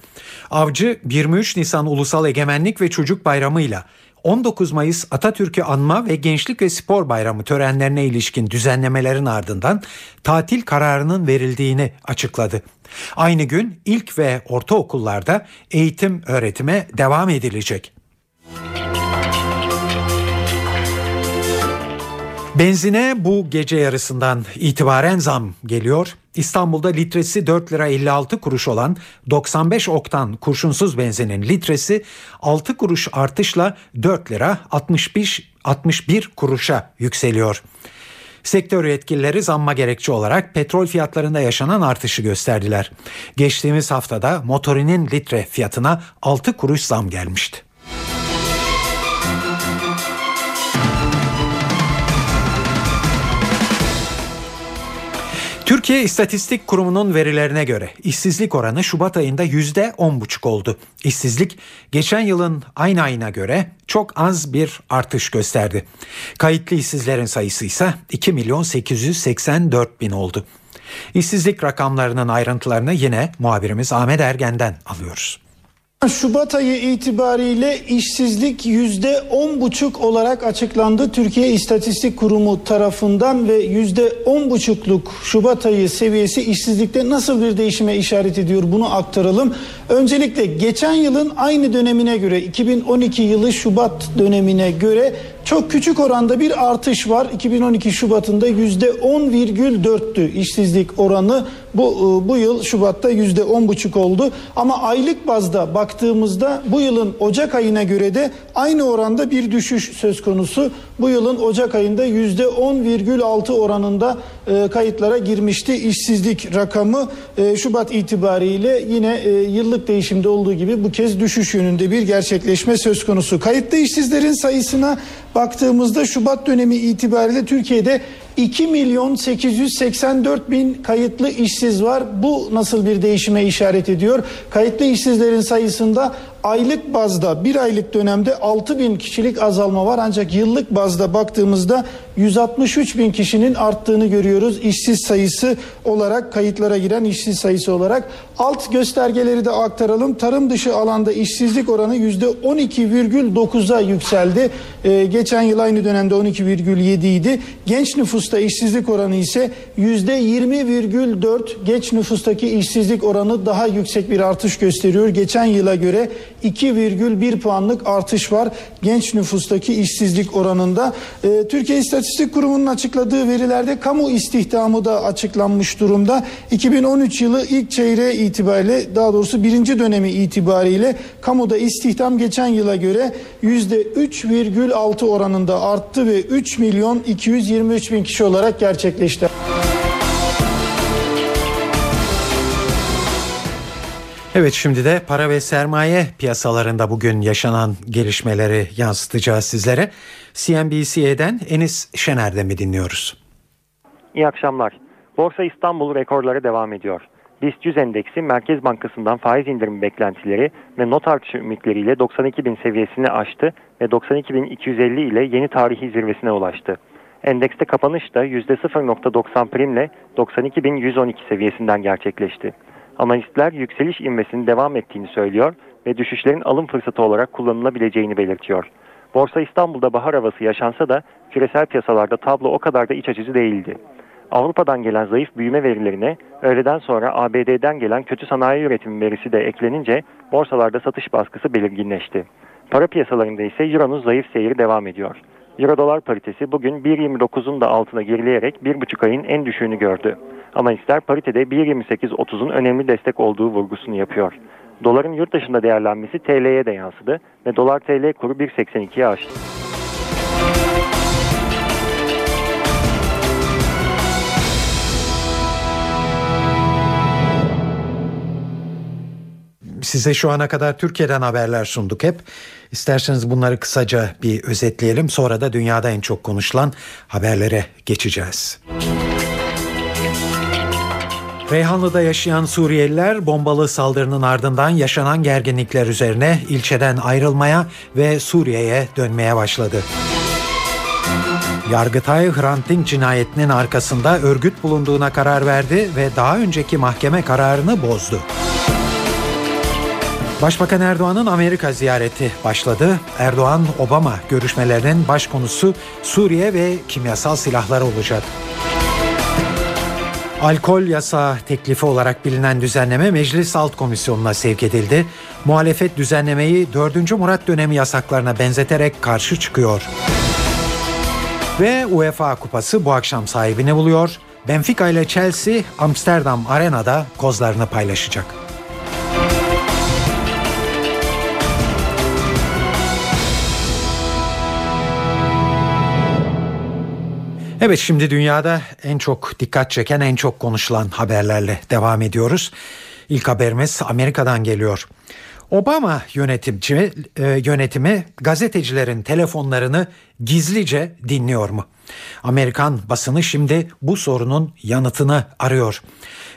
Avcı 23 Nisan Ulusal Egemenlik ve Çocuk Bayramı ile 19 Mayıs Atatürk'ü anma ve Gençlik ve Spor Bayramı törenlerine ilişkin düzenlemelerin ardından tatil kararının verildiğini açıkladı. Aynı gün ilk ve ortaokullarda eğitim öğretime devam edilecek. Benzine bu gece yarısından itibaren zam geliyor. İstanbul'da litresi 4 lira 56 kuruş olan 95 oktan kurşunsuz benzinin litresi 6 kuruş artışla 4 lira 65 61 kuruşa yükseliyor. Sektör yetkilileri zamma gerekçe olarak petrol fiyatlarında yaşanan artışı gösterdiler. Geçtiğimiz haftada motorinin litre fiyatına 6 kuruş zam gelmişti. Türkiye İstatistik Kurumu'nun verilerine göre işsizlik oranı Şubat ayında %10,5 oldu. İşsizlik geçen yılın aynı ayına göre çok az bir artış gösterdi. Kayıtlı işsizlerin sayısı ise 2 milyon 884 bin oldu. İşsizlik rakamlarının ayrıntılarını yine muhabirimiz Ahmet Ergen'den alıyoruz. Şubat ayı itibariyle işsizlik yüzde on buçuk olarak açıklandı Türkiye İstatistik Kurumu tarafından ve yüzde on buçukluk Şubat ayı seviyesi işsizlikte nasıl bir değişime işaret ediyor bunu aktaralım. Öncelikle geçen yılın aynı dönemine göre 2012 yılı Şubat dönemine göre çok küçük oranda bir artış var. 2012 Şubat'ında yüzde 10,4'tü işsizlik oranı. Bu e, bu yıl Şubat'ta yüzde 10,5 oldu. Ama aylık bazda baktığımızda bu yılın Ocak ayına göre de aynı oranda bir düşüş söz konusu. Bu yılın Ocak ayında yüzde 10,6 oranında e, kayıtlara girmişti işsizlik rakamı. E, Şubat itibariyle yine yıllık değişimde olduğu gibi bu kez düşüş yönünde bir gerçekleşme söz konusu. Kayıtlı işsizlerin sayısına baktığımızda Şubat dönemi itibariyle Türkiye'de 2 milyon 884 bin kayıtlı işsiz var. Bu nasıl bir değişime işaret ediyor? Kayıtlı işsizlerin sayısında aylık bazda bir aylık dönemde 6 bin kişilik azalma var. Ancak yıllık bazda baktığımızda 163 bin kişinin arttığını görüyoruz. İşsiz sayısı olarak kayıtlara giren işsiz sayısı olarak. Alt göstergeleri de aktaralım. Tarım dışı alanda işsizlik oranı yüzde 12,9'a yükseldi. Ee, geçen yıl aynı dönemde 12,7 idi. Genç nüfusta işsizlik oranı ise yüzde 20,4 genç nüfustaki işsizlik oranı daha yüksek bir artış gösteriyor geçen yıla göre 2,1 puanlık artış var genç nüfustaki işsizlik oranında. Ee, Türkiye İstatistik Kurumu'nun açıkladığı verilerde kamu istihdamı da açıklanmış durumda. 2013 yılı ilk çeyreği itibariyle daha doğrusu birinci dönemi itibariyle kamuda istihdam geçen yıla göre %3,6 oranında arttı ve 3 milyon 223 bin kişi olarak gerçekleşti. Evet şimdi de para ve sermaye piyasalarında bugün yaşanan gelişmeleri yansıtacağız sizlere. CNBC'den Enis Şener'de mi dinliyoruz? İyi akşamlar. Borsa İstanbul rekorları devam ediyor. BIST 100 endeksi Merkez Bankası'ndan faiz indirimi beklentileri ve not artışı ümitleriyle 92 bin seviyesini aştı ve 92.250 ile yeni tarihi zirvesine ulaştı. Endekste kapanış da %0.90 primle 92.112 seviyesinden gerçekleşti. Analistler yükseliş inmesinin devam ettiğini söylüyor ve düşüşlerin alım fırsatı olarak kullanılabileceğini belirtiyor. Borsa İstanbul'da bahar havası yaşansa da küresel piyasalarda tablo o kadar da iç açıcı değildi. Avrupa'dan gelen zayıf büyüme verilerine öğleden sonra ABD'den gelen kötü sanayi üretimi verisi de eklenince borsalarda satış baskısı belirginleşti. Para piyasalarında ise Euro'nun zayıf seyri devam ediyor. Euro dolar paritesi bugün 1.29'un da altına gerileyerek 1,5 ayın en düşüğünü gördü. Analistler paritede 1.28.30'un önemli destek olduğu vurgusunu yapıyor. Doların yurt dışında değerlenmesi TL'ye de yansıdı ve dolar TL kuru 1.82'ye aştı. Size şu ana kadar Türkiye'den haberler sunduk hep. İsterseniz bunları kısaca bir özetleyelim. Sonra da dünyada en çok konuşulan haberlere geçeceğiz. Reyhanlı'da yaşayan Suriyeliler bombalı saldırının ardından yaşanan gerginlikler üzerine ilçeden ayrılmaya ve Suriye'ye dönmeye başladı. Yargıtay Hrant Dink cinayetinin arkasında örgüt bulunduğuna karar verdi ve daha önceki mahkeme kararını bozdu. Başbakan Erdoğan'ın Amerika ziyareti başladı. Erdoğan-Obama görüşmelerinin baş konusu Suriye ve kimyasal silahlar olacak. Alkol yasağı teklifi olarak bilinen düzenleme Meclis Alt Komisyonu'na sevk edildi. Muhalefet düzenlemeyi 4. Murat dönemi yasaklarına benzeterek karşı çıkıyor. Ve UEFA Kupası bu akşam sahibini buluyor. Benfica ile Chelsea Amsterdam Arena'da kozlarını paylaşacak. Evet şimdi dünyada en çok dikkat çeken en çok konuşulan haberlerle devam ediyoruz. İlk haberimiz Amerika'dan geliyor. Obama yönetimci, e, yönetimi gazetecilerin telefonlarını gizlice dinliyor mu? Amerikan basını şimdi bu sorunun yanıtını arıyor.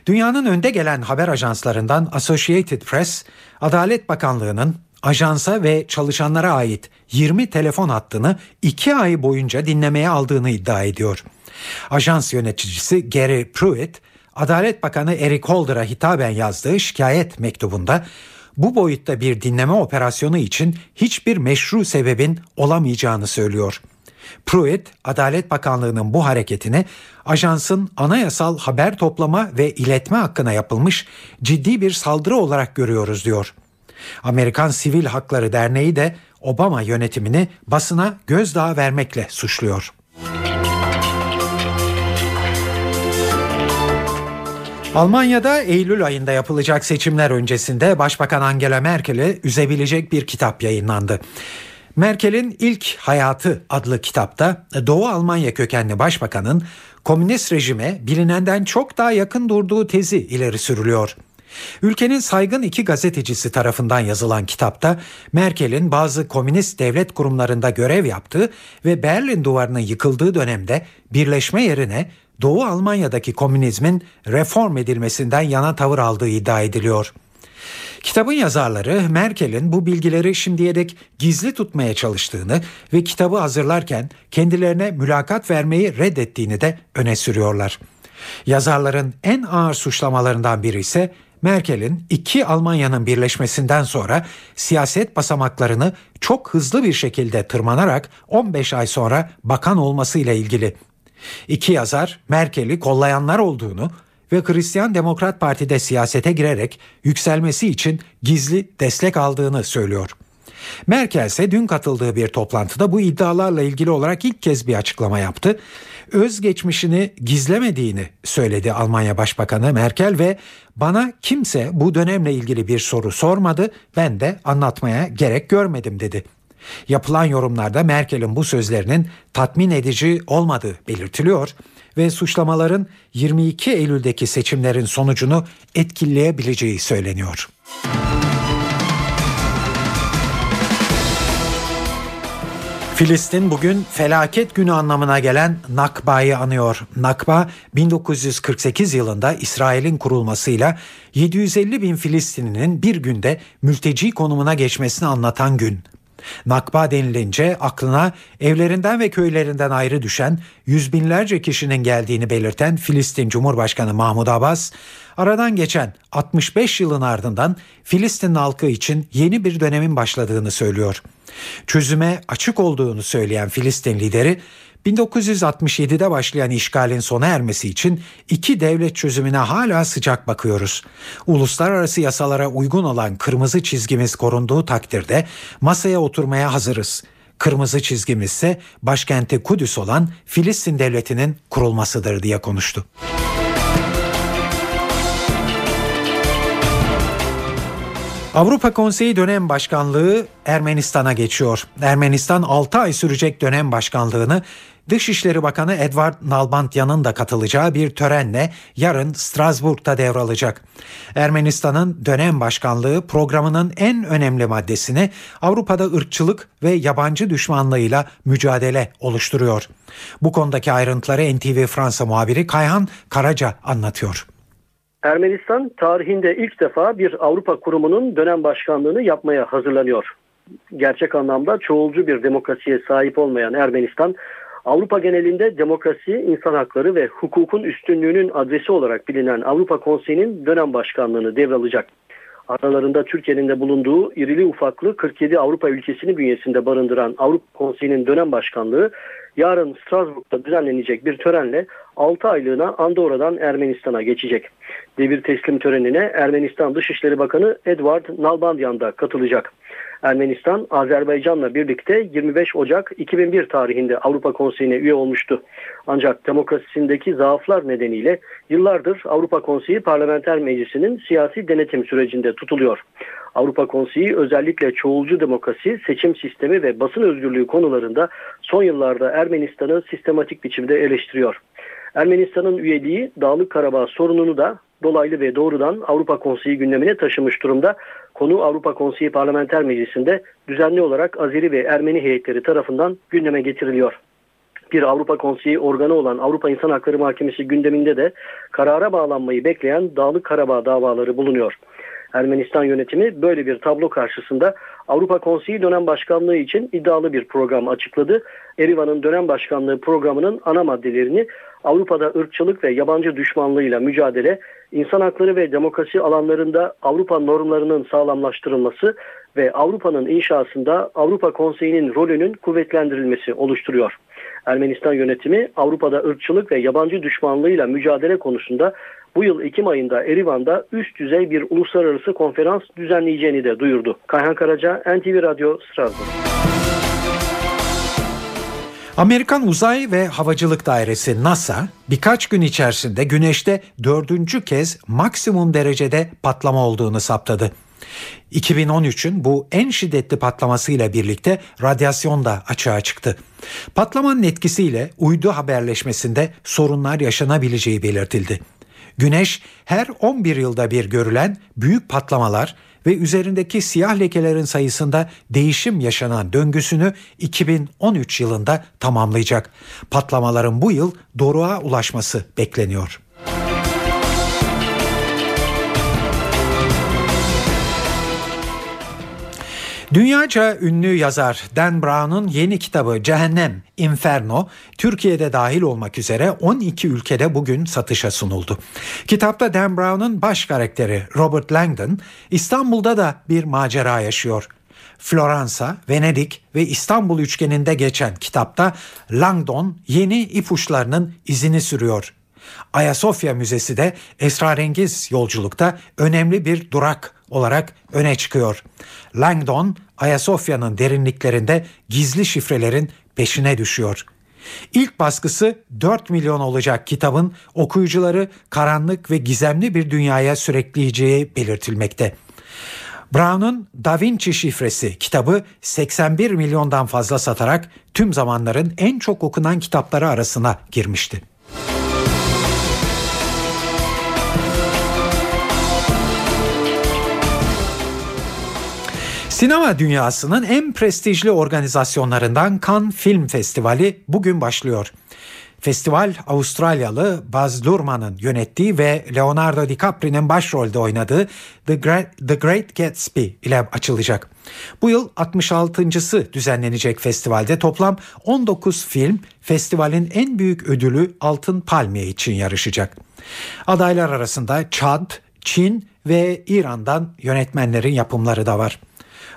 Dünyanın önde gelen haber ajanslarından Associated Press, Adalet Bakanlığı'nın ajansa ve çalışanlara ait 20 telefon hattını 2 ay boyunca dinlemeye aldığını iddia ediyor. Ajans yöneticisi Gary Pruitt, Adalet Bakanı Eric Holder'a hitaben yazdığı şikayet mektubunda bu boyutta bir dinleme operasyonu için hiçbir meşru sebebin olamayacağını söylüyor. Pruitt, Adalet Bakanlığı'nın bu hareketini ajansın anayasal haber toplama ve iletme hakkına yapılmış ciddi bir saldırı olarak görüyoruz diyor. Amerikan Sivil Hakları Derneği de Obama yönetimini basına gözdağı vermekle suçluyor. Almanya'da Eylül ayında yapılacak seçimler öncesinde Başbakan Angela Merkel'i üzebilecek bir kitap yayınlandı. Merkel'in İlk Hayatı adlı kitapta Doğu Almanya kökenli başbakanın komünist rejime bilinenden çok daha yakın durduğu tezi ileri sürülüyor. Ülkenin saygın iki gazetecisi tarafından yazılan kitapta Merkel'in bazı komünist devlet kurumlarında görev yaptığı ve Berlin duvarının yıkıldığı dönemde birleşme yerine Doğu Almanya'daki komünizmin reform edilmesinden yana tavır aldığı iddia ediliyor. Kitabın yazarları Merkel'in bu bilgileri şimdiye dek gizli tutmaya çalıştığını ve kitabı hazırlarken kendilerine mülakat vermeyi reddettiğini de öne sürüyorlar. Yazarların en ağır suçlamalarından biri ise Merkel'in iki Almanya'nın birleşmesinden sonra siyaset basamaklarını çok hızlı bir şekilde tırmanarak 15 ay sonra bakan olmasıyla ilgili. İki yazar Merkel'i kollayanlar olduğunu ve Hristiyan Demokrat Parti'de siyasete girerek yükselmesi için gizli destek aldığını söylüyor. Merkel ise dün katıldığı bir toplantıda bu iddialarla ilgili olarak ilk kez bir açıklama yaptı. Öz geçmişini gizlemediğini söyledi Almanya Başbakanı Merkel ve bana kimse bu dönemle ilgili bir soru sormadı ben de anlatmaya gerek görmedim dedi. Yapılan yorumlarda Merkel'in bu sözlerinin tatmin edici olmadığı belirtiliyor ve suçlamaların 22 Eylül'deki seçimlerin sonucunu etkileyebileceği söyleniyor. Filistin bugün felaket günü anlamına gelen Nakba'yı anıyor. Nakba 1948 yılında İsrail'in kurulmasıyla 750 bin Filistinlinin bir günde mülteci konumuna geçmesini anlatan gün. Nakba denilince aklına evlerinden ve köylerinden ayrı düşen yüz binlerce kişinin geldiğini belirten Filistin Cumhurbaşkanı Mahmud Abbas, aradan geçen 65 yılın ardından Filistin halkı için yeni bir dönemin başladığını söylüyor. Çözüme açık olduğunu söyleyen Filistin lideri 1967'de başlayan işgalin sona ermesi için iki devlet çözümüne hala sıcak bakıyoruz. Uluslararası yasalara uygun olan kırmızı çizgimiz korunduğu takdirde masaya oturmaya hazırız. Kırmızı çizgimiz ise başkenti Kudüs olan Filistin devletinin kurulmasıdır diye konuştu. Avrupa Konseyi dönem başkanlığı Ermenistan'a geçiyor. Ermenistan 6 ay sürecek dönem başkanlığını Dışişleri Bakanı Edward Nalbantyan'ın da katılacağı bir törenle yarın Strasbourg'da devralacak. Ermenistan'ın dönem başkanlığı programının en önemli maddesini Avrupa'da ırkçılık ve yabancı düşmanlığıyla mücadele oluşturuyor. Bu konudaki ayrıntıları NTV Fransa muhabiri Kayhan Karaca anlatıyor. Ermenistan tarihinde ilk defa bir Avrupa kurumunun dönem başkanlığını yapmaya hazırlanıyor. Gerçek anlamda çoğulcu bir demokrasiye sahip olmayan Ermenistan, Avrupa genelinde demokrasi, insan hakları ve hukukun üstünlüğünün adresi olarak bilinen Avrupa Konseyi'nin dönem başkanlığını devralacak. Aralarında Türkiye'nin de bulunduğu irili ufaklı 47 Avrupa ülkesini bünyesinde barındıran Avrupa Konseyi'nin dönem başkanlığı yarın Strasbourg'da düzenlenecek bir törenle 6 aylığına Andorra'dan Ermenistan'a geçecek. Devir teslim törenine Ermenistan Dışişleri Bakanı Edward Nalbandyan da katılacak. Ermenistan Azerbaycan'la birlikte 25 Ocak 2001 tarihinde Avrupa Konseyi'ne üye olmuştu. Ancak demokrasisindeki zaaflar nedeniyle yıllardır Avrupa Konseyi Parlamenter Meclisi'nin siyasi denetim sürecinde tutuluyor. Avrupa Konseyi özellikle çoğulcu demokrasi, seçim sistemi ve basın özgürlüğü konularında son yıllarda Ermenistan'ı sistematik biçimde eleştiriyor. Ermenistan'ın üyeliği Dağlık Karabağ sorununu da dolaylı ve doğrudan Avrupa Konseyi gündemine taşımış durumda. Konu Avrupa Konseyi Parlamenter Meclisi'nde düzenli olarak Azeri ve Ermeni heyetleri tarafından gündeme getiriliyor. Bir Avrupa Konseyi organı olan Avrupa İnsan Hakları Mahkemesi gündeminde de karara bağlanmayı bekleyen Dağlık Karabağ davaları bulunuyor. Ermenistan yönetimi böyle bir tablo karşısında Avrupa Konseyi dönem başkanlığı için iddialı bir program açıkladı. Erivan'ın dönem başkanlığı programının ana maddelerini Avrupa'da ırkçılık ve yabancı düşmanlığıyla mücadele, insan hakları ve demokrasi alanlarında Avrupa normlarının sağlamlaştırılması ve Avrupa'nın inşasında Avrupa Konseyi'nin rolünün kuvvetlendirilmesi oluşturuyor. Ermenistan yönetimi Avrupa'da ırkçılık ve yabancı düşmanlığıyla mücadele konusunda bu yıl Ekim ayında Erivan'da üst düzey bir uluslararası konferans düzenleyeceğini de duyurdu. Kayhan Karaca, NTV Radyo, Strasbourg. Amerikan Uzay ve Havacılık Dairesi NASA birkaç gün içerisinde Güneş'te dördüncü kez maksimum derecede patlama olduğunu saptadı. 2013'ün bu en şiddetli patlamasıyla birlikte radyasyon da açığa çıktı. Patlamanın etkisiyle uydu haberleşmesinde sorunlar yaşanabileceği belirtildi. Güneş her 11 yılda bir görülen büyük patlamalar ve üzerindeki siyah lekelerin sayısında değişim yaşanan döngüsünü 2013 yılında tamamlayacak. Patlamaların bu yıl doruğa ulaşması bekleniyor. Dünyaca ünlü yazar Dan Brown'un yeni kitabı Cehennem Inferno Türkiye'de dahil olmak üzere 12 ülkede bugün satışa sunuldu. Kitapta Dan Brown'un baş karakteri Robert Langdon İstanbul'da da bir macera yaşıyor. Floransa, Venedik ve İstanbul üçgeninde geçen kitapta Langdon yeni ipuçlarının izini sürüyor. Ayasofya Müzesi de esrarengiz yolculukta önemli bir durak olarak öne çıkıyor. Langdon, Ayasofya'nın derinliklerinde gizli şifrelerin peşine düşüyor. İlk baskısı 4 milyon olacak kitabın okuyucuları karanlık ve gizemli bir dünyaya sürükleyeceği belirtilmekte. Brown'un Da Vinci şifresi kitabı 81 milyondan fazla satarak tüm zamanların en çok okunan kitapları arasına girmişti. Sinema dünyasının en prestijli organizasyonlarından Cannes Film Festivali bugün başlıyor. Festival Avustralyalı Baz Luhrmann'ın yönettiği ve Leonardo DiCaprio'nun başrolde oynadığı The Great, The Great Gatsby ile açılacak. Bu yıl 66.sı düzenlenecek festivalde toplam 19 film festivalin en büyük ödülü Altın Palmiye için yarışacak. Adaylar arasında Çad, Çin ve İran'dan yönetmenlerin yapımları da var.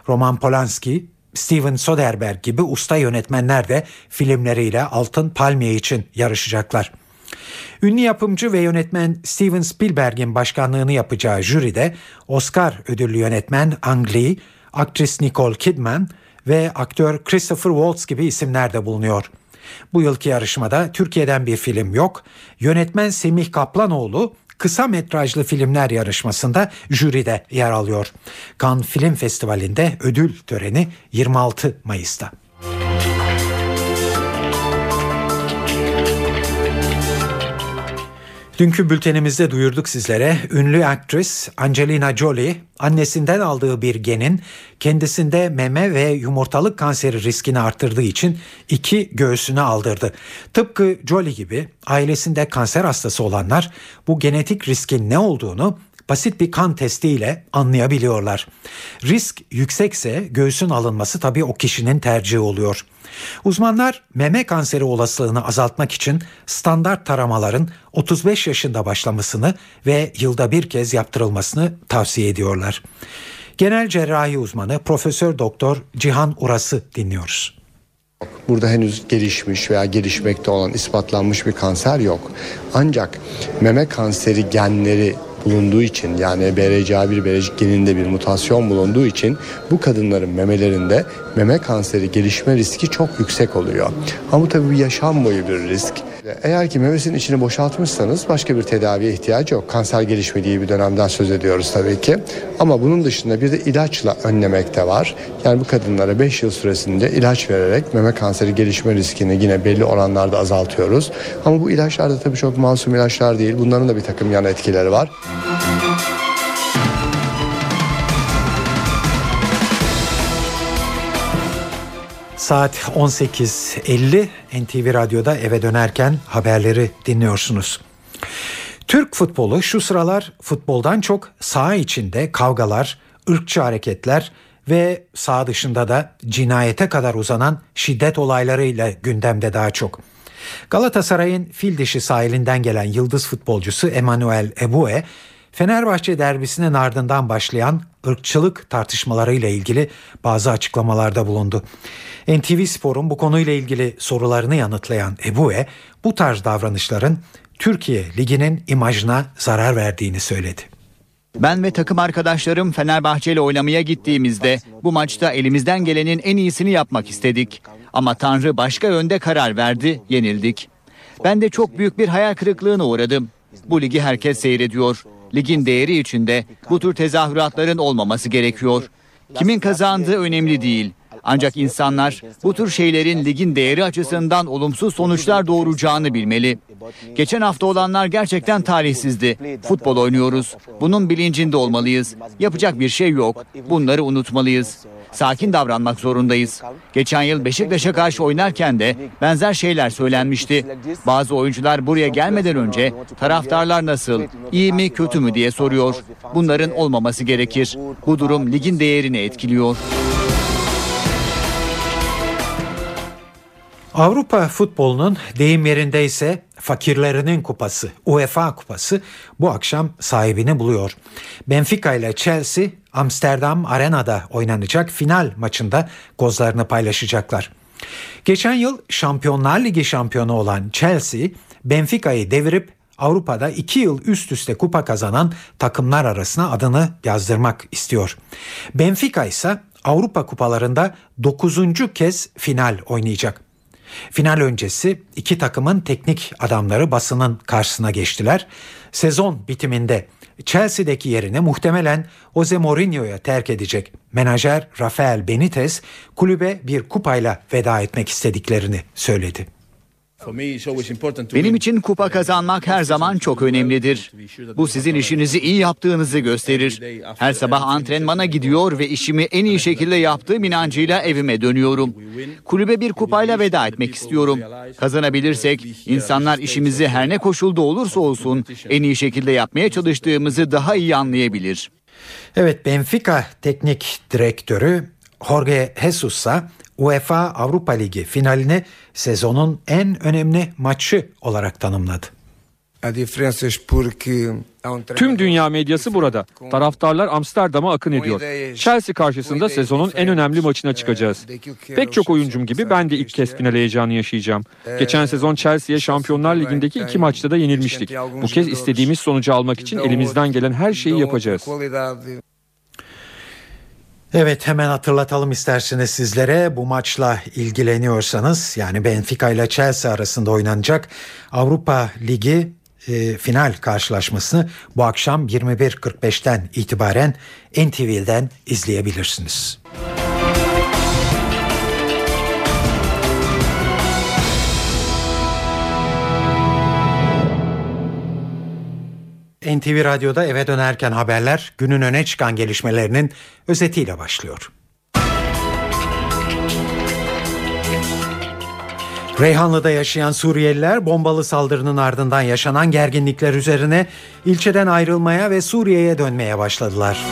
Roman Polanski, Steven Soderbergh gibi usta yönetmenler de filmleriyle Altın Palmiye için yarışacaklar. Ünlü yapımcı ve yönetmen Steven Spielberg'in başkanlığını yapacağı jüride Oscar ödüllü yönetmen Ang Lee, aktris Nicole Kidman ve aktör Christopher Waltz gibi isimler de bulunuyor. Bu yılki yarışmada Türkiye'den bir film yok. Yönetmen Semih Kaplanoğlu kısa metrajlı filmler yarışmasında jüride yer alıyor. Cannes Film Festivali'nde ödül töreni 26 Mayıs'ta. Dünkü bültenimizde duyurduk sizlere ünlü aktris Angelina Jolie annesinden aldığı bir genin kendisinde meme ve yumurtalık kanseri riskini arttırdığı için iki göğsünü aldırdı. Tıpkı Jolie gibi ailesinde kanser hastası olanlar bu genetik riskin ne olduğunu basit bir kan testiyle anlayabiliyorlar. Risk yüksekse göğsün alınması tabii o kişinin tercihi oluyor. Uzmanlar meme kanseri olasılığını azaltmak için standart taramaların 35 yaşında başlamasını ve yılda bir kez yaptırılmasını tavsiye ediyorlar. Genel cerrahi uzmanı Profesör Doktor Cihan Uras'ı dinliyoruz. Burada henüz gelişmiş veya gelişmekte olan ispatlanmış bir kanser yok. Ancak meme kanseri genleri bulunduğu için yani BRCA1 BRCA geninde bir mutasyon bulunduğu için bu kadınların memelerinde meme kanseri gelişme riski çok yüksek oluyor. Ama bu tabii yaşam boyu bir risk. Eğer ki memesinin içini boşaltmışsanız başka bir tedaviye ihtiyacı yok. Kanser gelişmediği bir dönemden söz ediyoruz tabii ki. Ama bunun dışında bir de ilaçla önlemek de var. Yani bu kadınlara 5 yıl süresinde ilaç vererek meme kanseri gelişme riskini yine belli oranlarda azaltıyoruz. Ama bu ilaçlar da tabii çok masum ilaçlar değil. Bunların da bir takım yan etkileri var. Saat 18.50 NTV Radyo'da eve dönerken haberleri dinliyorsunuz. Türk futbolu şu sıralar futboldan çok saha içinde kavgalar, ırkçı hareketler ve saha dışında da cinayete kadar uzanan şiddet olaylarıyla gündemde daha çok. Galatasaray'ın fil dişi sahilinden gelen yıldız futbolcusu Emanuel Ebue, Fenerbahçe derbisinin ardından başlayan ırkçılık tartışmalarıyla ilgili bazı açıklamalarda bulundu. NTV Spor'un bu konuyla ilgili sorularını yanıtlayan Ebue bu tarz davranışların Türkiye Ligi'nin imajına zarar verdiğini söyledi. Ben ve takım arkadaşlarım Fenerbahçe ile oynamaya gittiğimizde bu maçta elimizden gelenin en iyisini yapmak istedik. Ama Tanrı başka yönde karar verdi, yenildik. Ben de çok büyük bir hayal kırıklığına uğradım. Bu ligi herkes seyrediyor. Ligin değeri içinde bu tür tezahüratların olmaması gerekiyor. Kimin kazandığı önemli değil. Ancak insanlar bu tür şeylerin ligin değeri açısından olumsuz sonuçlar doğuracağını bilmeli. Geçen hafta olanlar gerçekten tarihsizdi. Futbol oynuyoruz. Bunun bilincinde olmalıyız. Yapacak bir şey yok. Bunları unutmalıyız. Sakin davranmak zorundayız. Geçen yıl Beşiktaş'a karşı oynarken de benzer şeyler söylenmişti. Bazı oyuncular buraya gelmeden önce taraftarlar nasıl, iyi mi kötü mü diye soruyor. Bunların olmaması gerekir. Bu durum ligin değerini etkiliyor. Avrupa futbolunun deyim yerindeyse fakirlerinin kupası UEFA kupası bu akşam sahibini buluyor. Benfica ile Chelsea Amsterdam Arena'da oynanacak final maçında gozlarını paylaşacaklar. Geçen yıl Şampiyonlar Ligi şampiyonu olan Chelsea Benfica'yı devirip Avrupa'da iki yıl üst üste kupa kazanan takımlar arasına adını yazdırmak istiyor. Benfica ise Avrupa kupalarında 9. kez final oynayacak. Final öncesi iki takımın teknik adamları basının karşısına geçtiler. Sezon bitiminde Chelsea'deki yerini muhtemelen Jose Mourinho'ya terk edecek. Menajer Rafael Benitez kulübe bir kupayla veda etmek istediklerini söyledi. Benim için kupa kazanmak her zaman çok önemlidir. Bu sizin işinizi iyi yaptığınızı gösterir. Her sabah antrenmana gidiyor ve işimi en iyi şekilde yaptığım inancıyla evime dönüyorum. Kulübe bir kupayla veda etmek istiyorum. Kazanabilirsek insanlar işimizi her ne koşulda olursa olsun en iyi şekilde yapmaya çalıştığımızı daha iyi anlayabilir. Evet Benfica teknik direktörü Jorge Jesus'a UEFA Avrupa Ligi finalini sezonun en önemli maçı olarak tanımladı. Tüm dünya medyası burada. Taraftarlar Amsterdam'a akın ediyor. Chelsea karşısında sezonun en önemli maçına çıkacağız. Pek çok oyuncum gibi ben de ilk kez final heyecanı yaşayacağım. Geçen sezon Chelsea'ye Şampiyonlar Ligi'ndeki iki maçta da yenilmiştik. Bu kez istediğimiz sonucu almak için elimizden gelen her şeyi yapacağız. Evet hemen hatırlatalım isterseniz sizlere bu maçla ilgileniyorsanız yani Benfica ile Chelsea arasında oynanacak Avrupa Ligi e, final karşılaşmasını bu akşam 21.45'ten itibaren NTV'den izleyebilirsiniz. NTV Radyo'da eve dönerken haberler günün öne çıkan gelişmelerinin özetiyle başlıyor. Reyhanlı'da yaşayan Suriyeliler bombalı saldırının ardından yaşanan gerginlikler üzerine ilçeden ayrılmaya ve Suriye'ye dönmeye başladılar.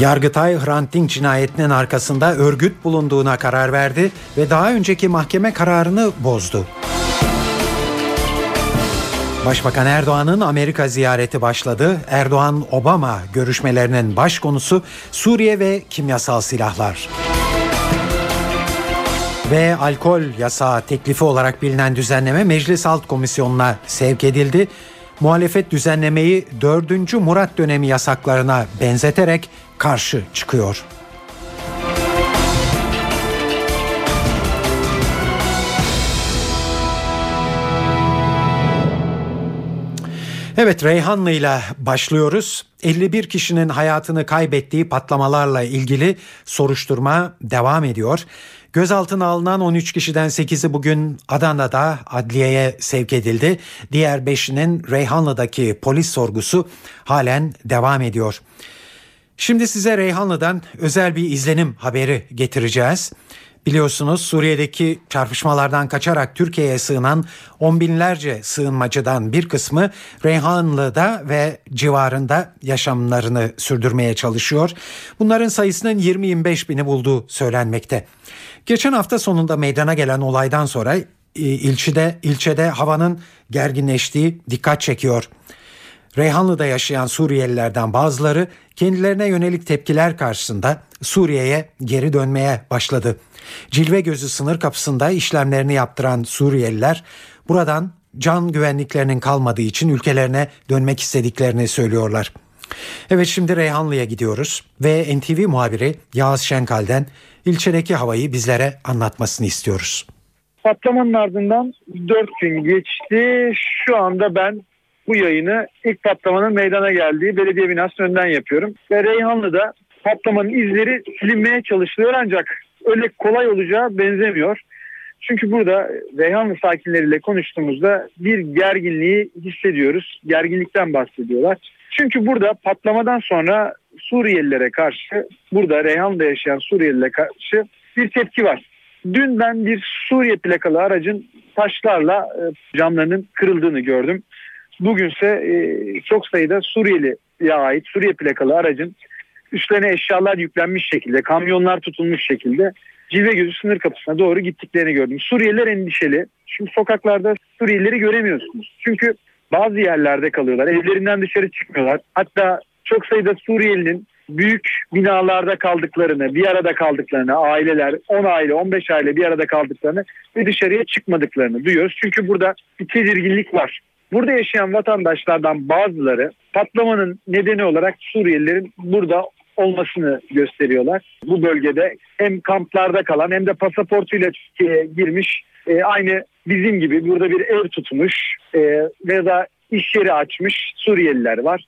Yargıtay Hrant Dink cinayetinin arkasında örgüt bulunduğuna karar verdi ve daha önceki mahkeme kararını bozdu. Başbakan Erdoğan'ın Amerika ziyareti başladı. Erdoğan-Obama görüşmelerinin baş konusu Suriye ve kimyasal silahlar. Ve alkol yasağı teklifi olarak bilinen düzenleme Meclis Alt Komisyonu'na sevk edildi. Muhalefet düzenlemeyi 4. Murat dönemi yasaklarına benzeterek karşı çıkıyor. Evet Reyhanlı ile başlıyoruz. 51 kişinin hayatını kaybettiği patlamalarla ilgili soruşturma devam ediyor. Gözaltına alınan 13 kişiden 8'i bugün Adana'da adliyeye sevk edildi. Diğer 5'inin Reyhanlı'daki polis sorgusu halen devam ediyor. Şimdi size Reyhanlı'dan özel bir izlenim haberi getireceğiz. Biliyorsunuz Suriye'deki çarpışmalardan kaçarak Türkiye'ye sığınan on binlerce sığınmacıdan bir kısmı Reyhanlı'da ve civarında yaşamlarını sürdürmeye çalışıyor. Bunların sayısının 20-25 bini bulduğu söylenmekte. Geçen hafta sonunda meydana gelen olaydan sonra e, ilçede ilçede havanın gerginleştiği dikkat çekiyor. Reyhanlı'da yaşayan Suriyelilerden bazıları kendilerine yönelik tepkiler karşısında Suriye'ye geri dönmeye başladı. Cilve gözü sınır kapısında işlemlerini yaptıran Suriyeliler buradan can güvenliklerinin kalmadığı için ülkelerine dönmek istediklerini söylüyorlar. Evet şimdi Reyhanlı'ya gidiyoruz ve NTV muhabiri Yağız Şenkal'den ilçedeki havayı bizlere anlatmasını istiyoruz. Patlamanın ardından 4 gün geçti. Şu anda ben bu yayını ilk patlamanın meydana geldiği belediye binasının önünden yapıyorum. Ve Reyhanlı'da patlamanın izleri silinmeye çalışılıyor ancak öyle kolay olacağı benzemiyor. Çünkü burada Reyhanlı sakinleriyle konuştuğumuzda bir gerginliği hissediyoruz. Gerginlikten bahsediyorlar. Çünkü burada patlamadan sonra Suriyelilere karşı, burada Reyhanlı'da yaşayan Suriyelilere karşı bir tepki var. Dün ben bir Suriye plakalı aracın taşlarla e, camlarının kırıldığını gördüm. Bugünse e, çok sayıda Suriyeli'ye ait Suriye plakalı aracın üstlerine eşyalar yüklenmiş şekilde, kamyonlar tutulmuş şekilde Cilve Gözü sınır kapısına doğru gittiklerini gördüm. Suriyeliler endişeli. Çünkü sokaklarda Suriyelileri göremiyorsunuz. Çünkü bazı yerlerde kalıyorlar. Evlerinden dışarı çıkmıyorlar. Hatta çok sayıda Suriyelinin büyük binalarda kaldıklarını, bir arada kaldıklarını, aileler 10 aile, 15 aile bir arada kaldıklarını ve dışarıya çıkmadıklarını duyuyoruz. Çünkü burada bir tedirginlik var. Burada yaşayan vatandaşlardan bazıları patlamanın nedeni olarak Suriyelilerin burada olmasını gösteriyorlar. Bu bölgede hem kamplarda kalan hem de pasaportuyla Türkiye'ye girmiş e, aynı bizim gibi burada bir ev tutmuş e, veya iş yeri açmış Suriyeliler var.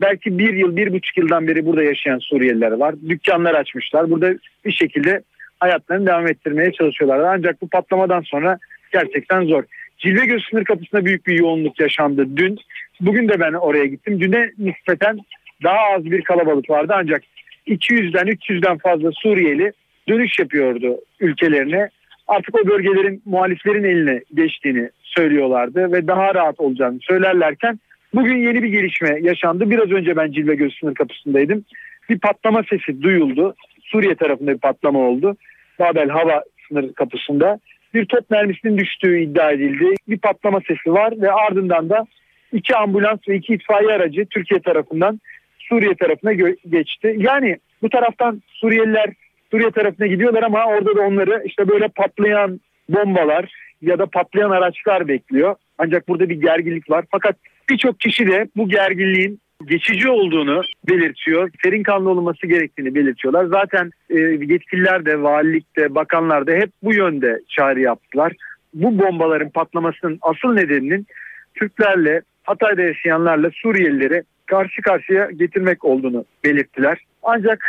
Belki bir yıl, bir buçuk yıldan beri burada yaşayan Suriyeliler var. Dükkanlar açmışlar. Burada bir şekilde hayatlarını devam ettirmeye çalışıyorlar. Ancak bu patlamadan sonra gerçekten zor. Cilvegöz sınır kapısında büyük bir yoğunluk yaşandı dün. Bugün de ben oraya gittim. Düne nispeten daha az bir kalabalık vardı ancak 200'den 300'den fazla Suriyeli dönüş yapıyordu ülkelerine. Artık o bölgelerin muhaliflerin eline geçtiğini söylüyorlardı ve daha rahat olacağını söylerlerken bugün yeni bir gelişme yaşandı. Biraz önce ben Cilve Göz sınır kapısındaydım. Bir patlama sesi duyuldu. Suriye tarafında bir patlama oldu. Babel hava sınır kapısında bir top mermisinin düştüğü iddia edildi. Bir patlama sesi var ve ardından da iki ambulans ve iki itfaiye aracı Türkiye tarafından Suriye tarafına geçti. Yani bu taraftan Suriyeliler Suriye tarafına gidiyorlar ama orada da onları işte böyle patlayan bombalar ya da patlayan araçlar bekliyor. Ancak burada bir gerginlik var. Fakat birçok kişi de bu gerginliğin geçici olduğunu belirtiyor. Serin kanlı olması gerektiğini belirtiyorlar. Zaten e, yetkililer de, valilik de, bakanlar da hep bu yönde çağrı yaptılar. Bu bombaların patlamasının asıl nedeninin Türklerle, Hatay'da yaşayanlarla Suriyelileri karşı karşıya getirmek olduğunu belirttiler. Ancak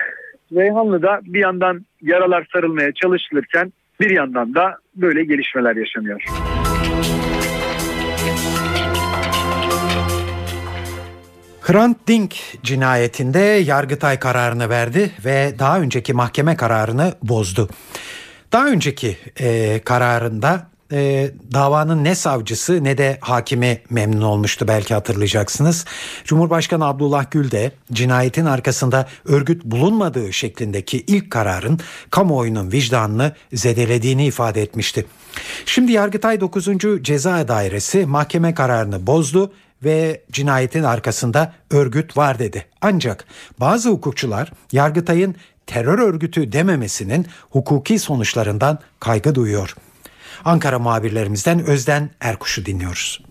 Reyhanlı'da bir yandan yaralar sarılmaya çalışılırken bir yandan da böyle gelişmeler yaşanıyor. Hrant Dink cinayetinde Yargıtay kararını verdi ve daha önceki mahkeme kararını bozdu. Daha önceki e, kararında e, davanın ne savcısı ne de hakimi memnun olmuştu belki hatırlayacaksınız. Cumhurbaşkanı Abdullah Gül de cinayetin arkasında örgüt bulunmadığı şeklindeki ilk kararın kamuoyunun vicdanını zedelediğini ifade etmişti. Şimdi Yargıtay 9. Ceza Dairesi mahkeme kararını bozdu ve cinayetin arkasında örgüt var dedi. Ancak bazı hukukçular Yargıtay'ın terör örgütü dememesinin hukuki sonuçlarından kaygı duyuyor. Ankara muhabirlerimizden Özden Erkuş'u dinliyoruz.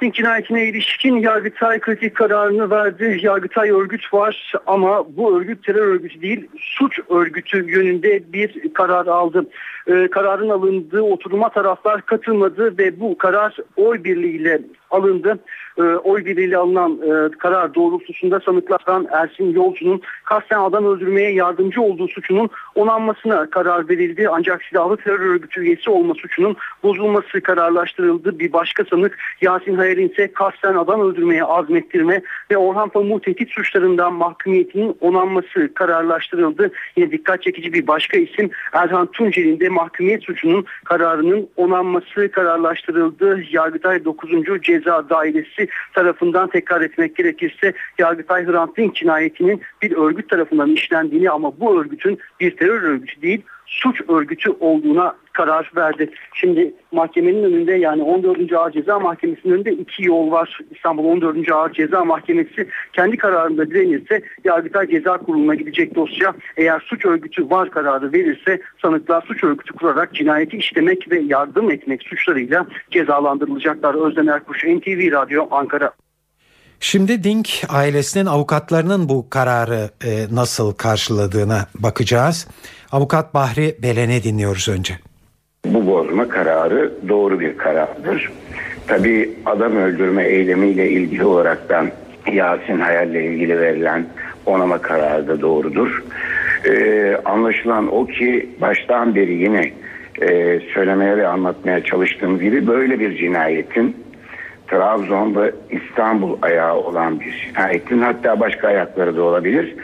Dink cinayetine ilişkin Yargıtay kritik kararını verdi. Yargıtay örgüt var ama bu örgüt terör örgütü değil suç örgütü yönünde bir karar aldı. Ee, kararın alındığı oturuma taraflar katılmadı ve bu karar oy birliğiyle alındı. E, oy birliğiyle alınan e, karar doğrultusunda sanıklardan Ersin Yolcu'nun kasten adam öldürmeye yardımcı olduğu suçunun onanmasına karar verildi. Ancak silahlı terör örgütü üyesi olma suçunun bozulması kararlaştırıldı. Bir başka sanık Yasin Hayal'in ise kasten adam öldürmeye azmettirme ve Orhan Pamuk tehdit suçlarından mahkumiyetinin onanması kararlaştırıldı. Yine dikkat çekici bir başka isim Erhan Tuncel'in de mahkumiyet suçunun kararının onanması kararlaştırıldı. Yargıtay 9. Ceza Dairesi tarafından tekrar etmek gerekirse Yargıtay Hrant Dink cinayetinin bir örgüt tarafından işlendiğini ama bu örgütün bir terör örgütü değil suç örgütü olduğuna karar verdi. Şimdi mahkemenin önünde yani 14. Ağır Ceza Mahkemesi'nin önünde iki yol var. İstanbul 14. Ağır Ceza Mahkemesi kendi kararında direnirse Yargıtay Ceza Kurulu'na gidecek dosya. Eğer suç örgütü var kararı verirse sanıklar suç örgütü kurarak cinayeti işlemek ve yardım etmek suçlarıyla cezalandırılacaklar. Özden Erkuş, NTV Radyo, Ankara. Şimdi Dink ailesinin avukatlarının bu kararı e, nasıl karşıladığına bakacağız. Avukat Bahri Belen'i dinliyoruz önce. Bu bozma kararı doğru bir karardır. Tabi adam öldürme eylemiyle ilgili olaraktan Yasin Hayal'le ilgili verilen onama kararı da doğrudur. Ee, anlaşılan o ki baştan beri yine e, söylemeye ve anlatmaya çalıştığım gibi böyle bir cinayetin Trabzon ve İstanbul ayağı olan bir cinayetin hatta başka ayakları da olabilir.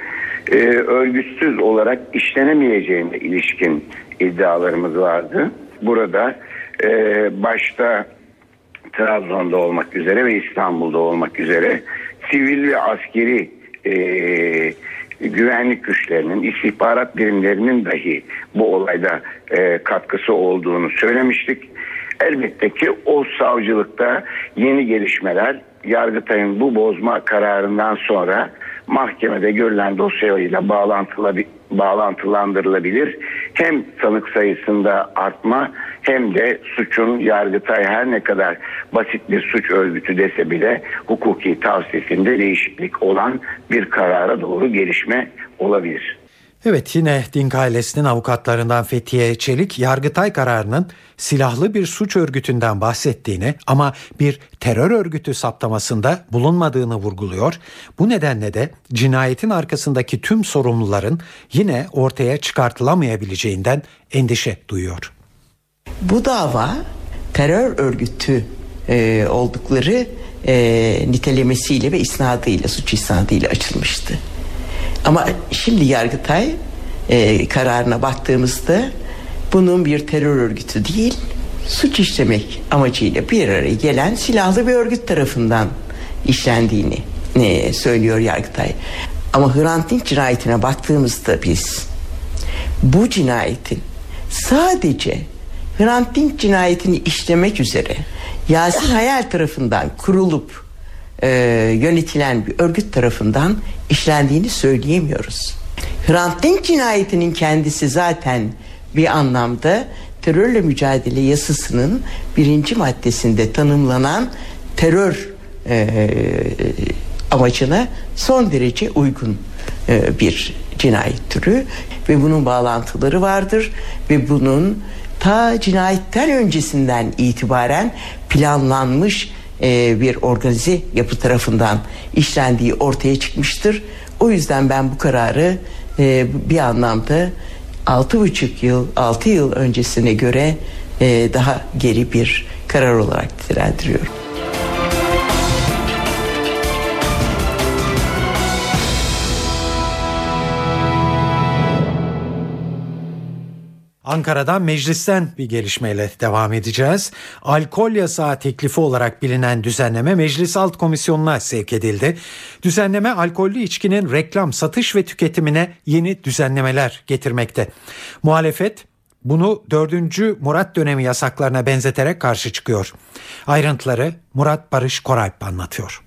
E, örgütsüz olarak işlenemeyeceğine ilişkin iddialarımız vardı. Burada e, başta Trabzon'da olmak üzere ve İstanbul'da olmak üzere sivil ve askeri e, güvenlik güçlerinin, istihbarat birimlerinin dahi bu olayda e, katkısı olduğunu söylemiştik. Elbette ki o savcılıkta yeni gelişmeler Yargıtay'ın bu bozma kararından sonra mahkemede görülen dosyayla bağlantılandırılabilir. Hem sanık sayısında artma hem de suçun Yargıtay her ne kadar basit bir suç örgütü dese bile hukuki tavsiyesinde değişiklik olan bir karara doğru gelişme olabilir. Evet yine Dink ailesinin avukatlarından Fethiye Çelik Yargıtay kararının silahlı bir suç örgütünden bahsettiğini ama bir terör örgütü saptamasında bulunmadığını vurguluyor. Bu nedenle de cinayetin arkasındaki tüm sorumluların yine ortaya çıkartılamayabileceğinden endişe duyuyor. Bu dava terör örgütü e, oldukları e, nitelemesiyle ve isnadıyla suç isnadıyla açılmıştı. Ama şimdi Yargıtay e, kararına baktığımızda bunun bir terör örgütü değil suç işlemek amacıyla bir araya gelen silahlı bir örgüt tarafından işlendiğini e, söylüyor Yargıtay. Ama Hrant Dink cinayetine baktığımızda biz bu cinayetin sadece Hrant Dink cinayetini işlemek üzere Yasin Hayal tarafından kurulup e, yönetilen bir örgüt tarafından işlendiğini söyleyemiyoruz. Hrant Dink cinayetinin kendisi zaten bir anlamda terörle mücadele yasasının birinci maddesinde tanımlanan terör e, amacına son derece uygun e, bir cinayet türü ve bunun bağlantıları vardır ve bunun ta cinayetten öncesinden itibaren planlanmış e, bir organize yapı tarafından işlendiği ortaya çıkmıştır. O yüzden ben bu kararı e, bir anlamda altı buçuk yıl, altı yıl öncesine göre e, daha geri bir karar olarak nitelendiriyorum. Ankara'dan meclisten bir gelişmeyle devam edeceğiz. Alkol yasağı teklifi olarak bilinen düzenleme Meclis Alt Komisyonu'na sevk edildi. Düzenleme alkollü içkinin reklam, satış ve tüketimine yeni düzenlemeler getirmekte. Muhalefet bunu 4. Murat dönemi yasaklarına benzeterek karşı çıkıyor. Ayrıntıları Murat Barış Koralp anlatıyor.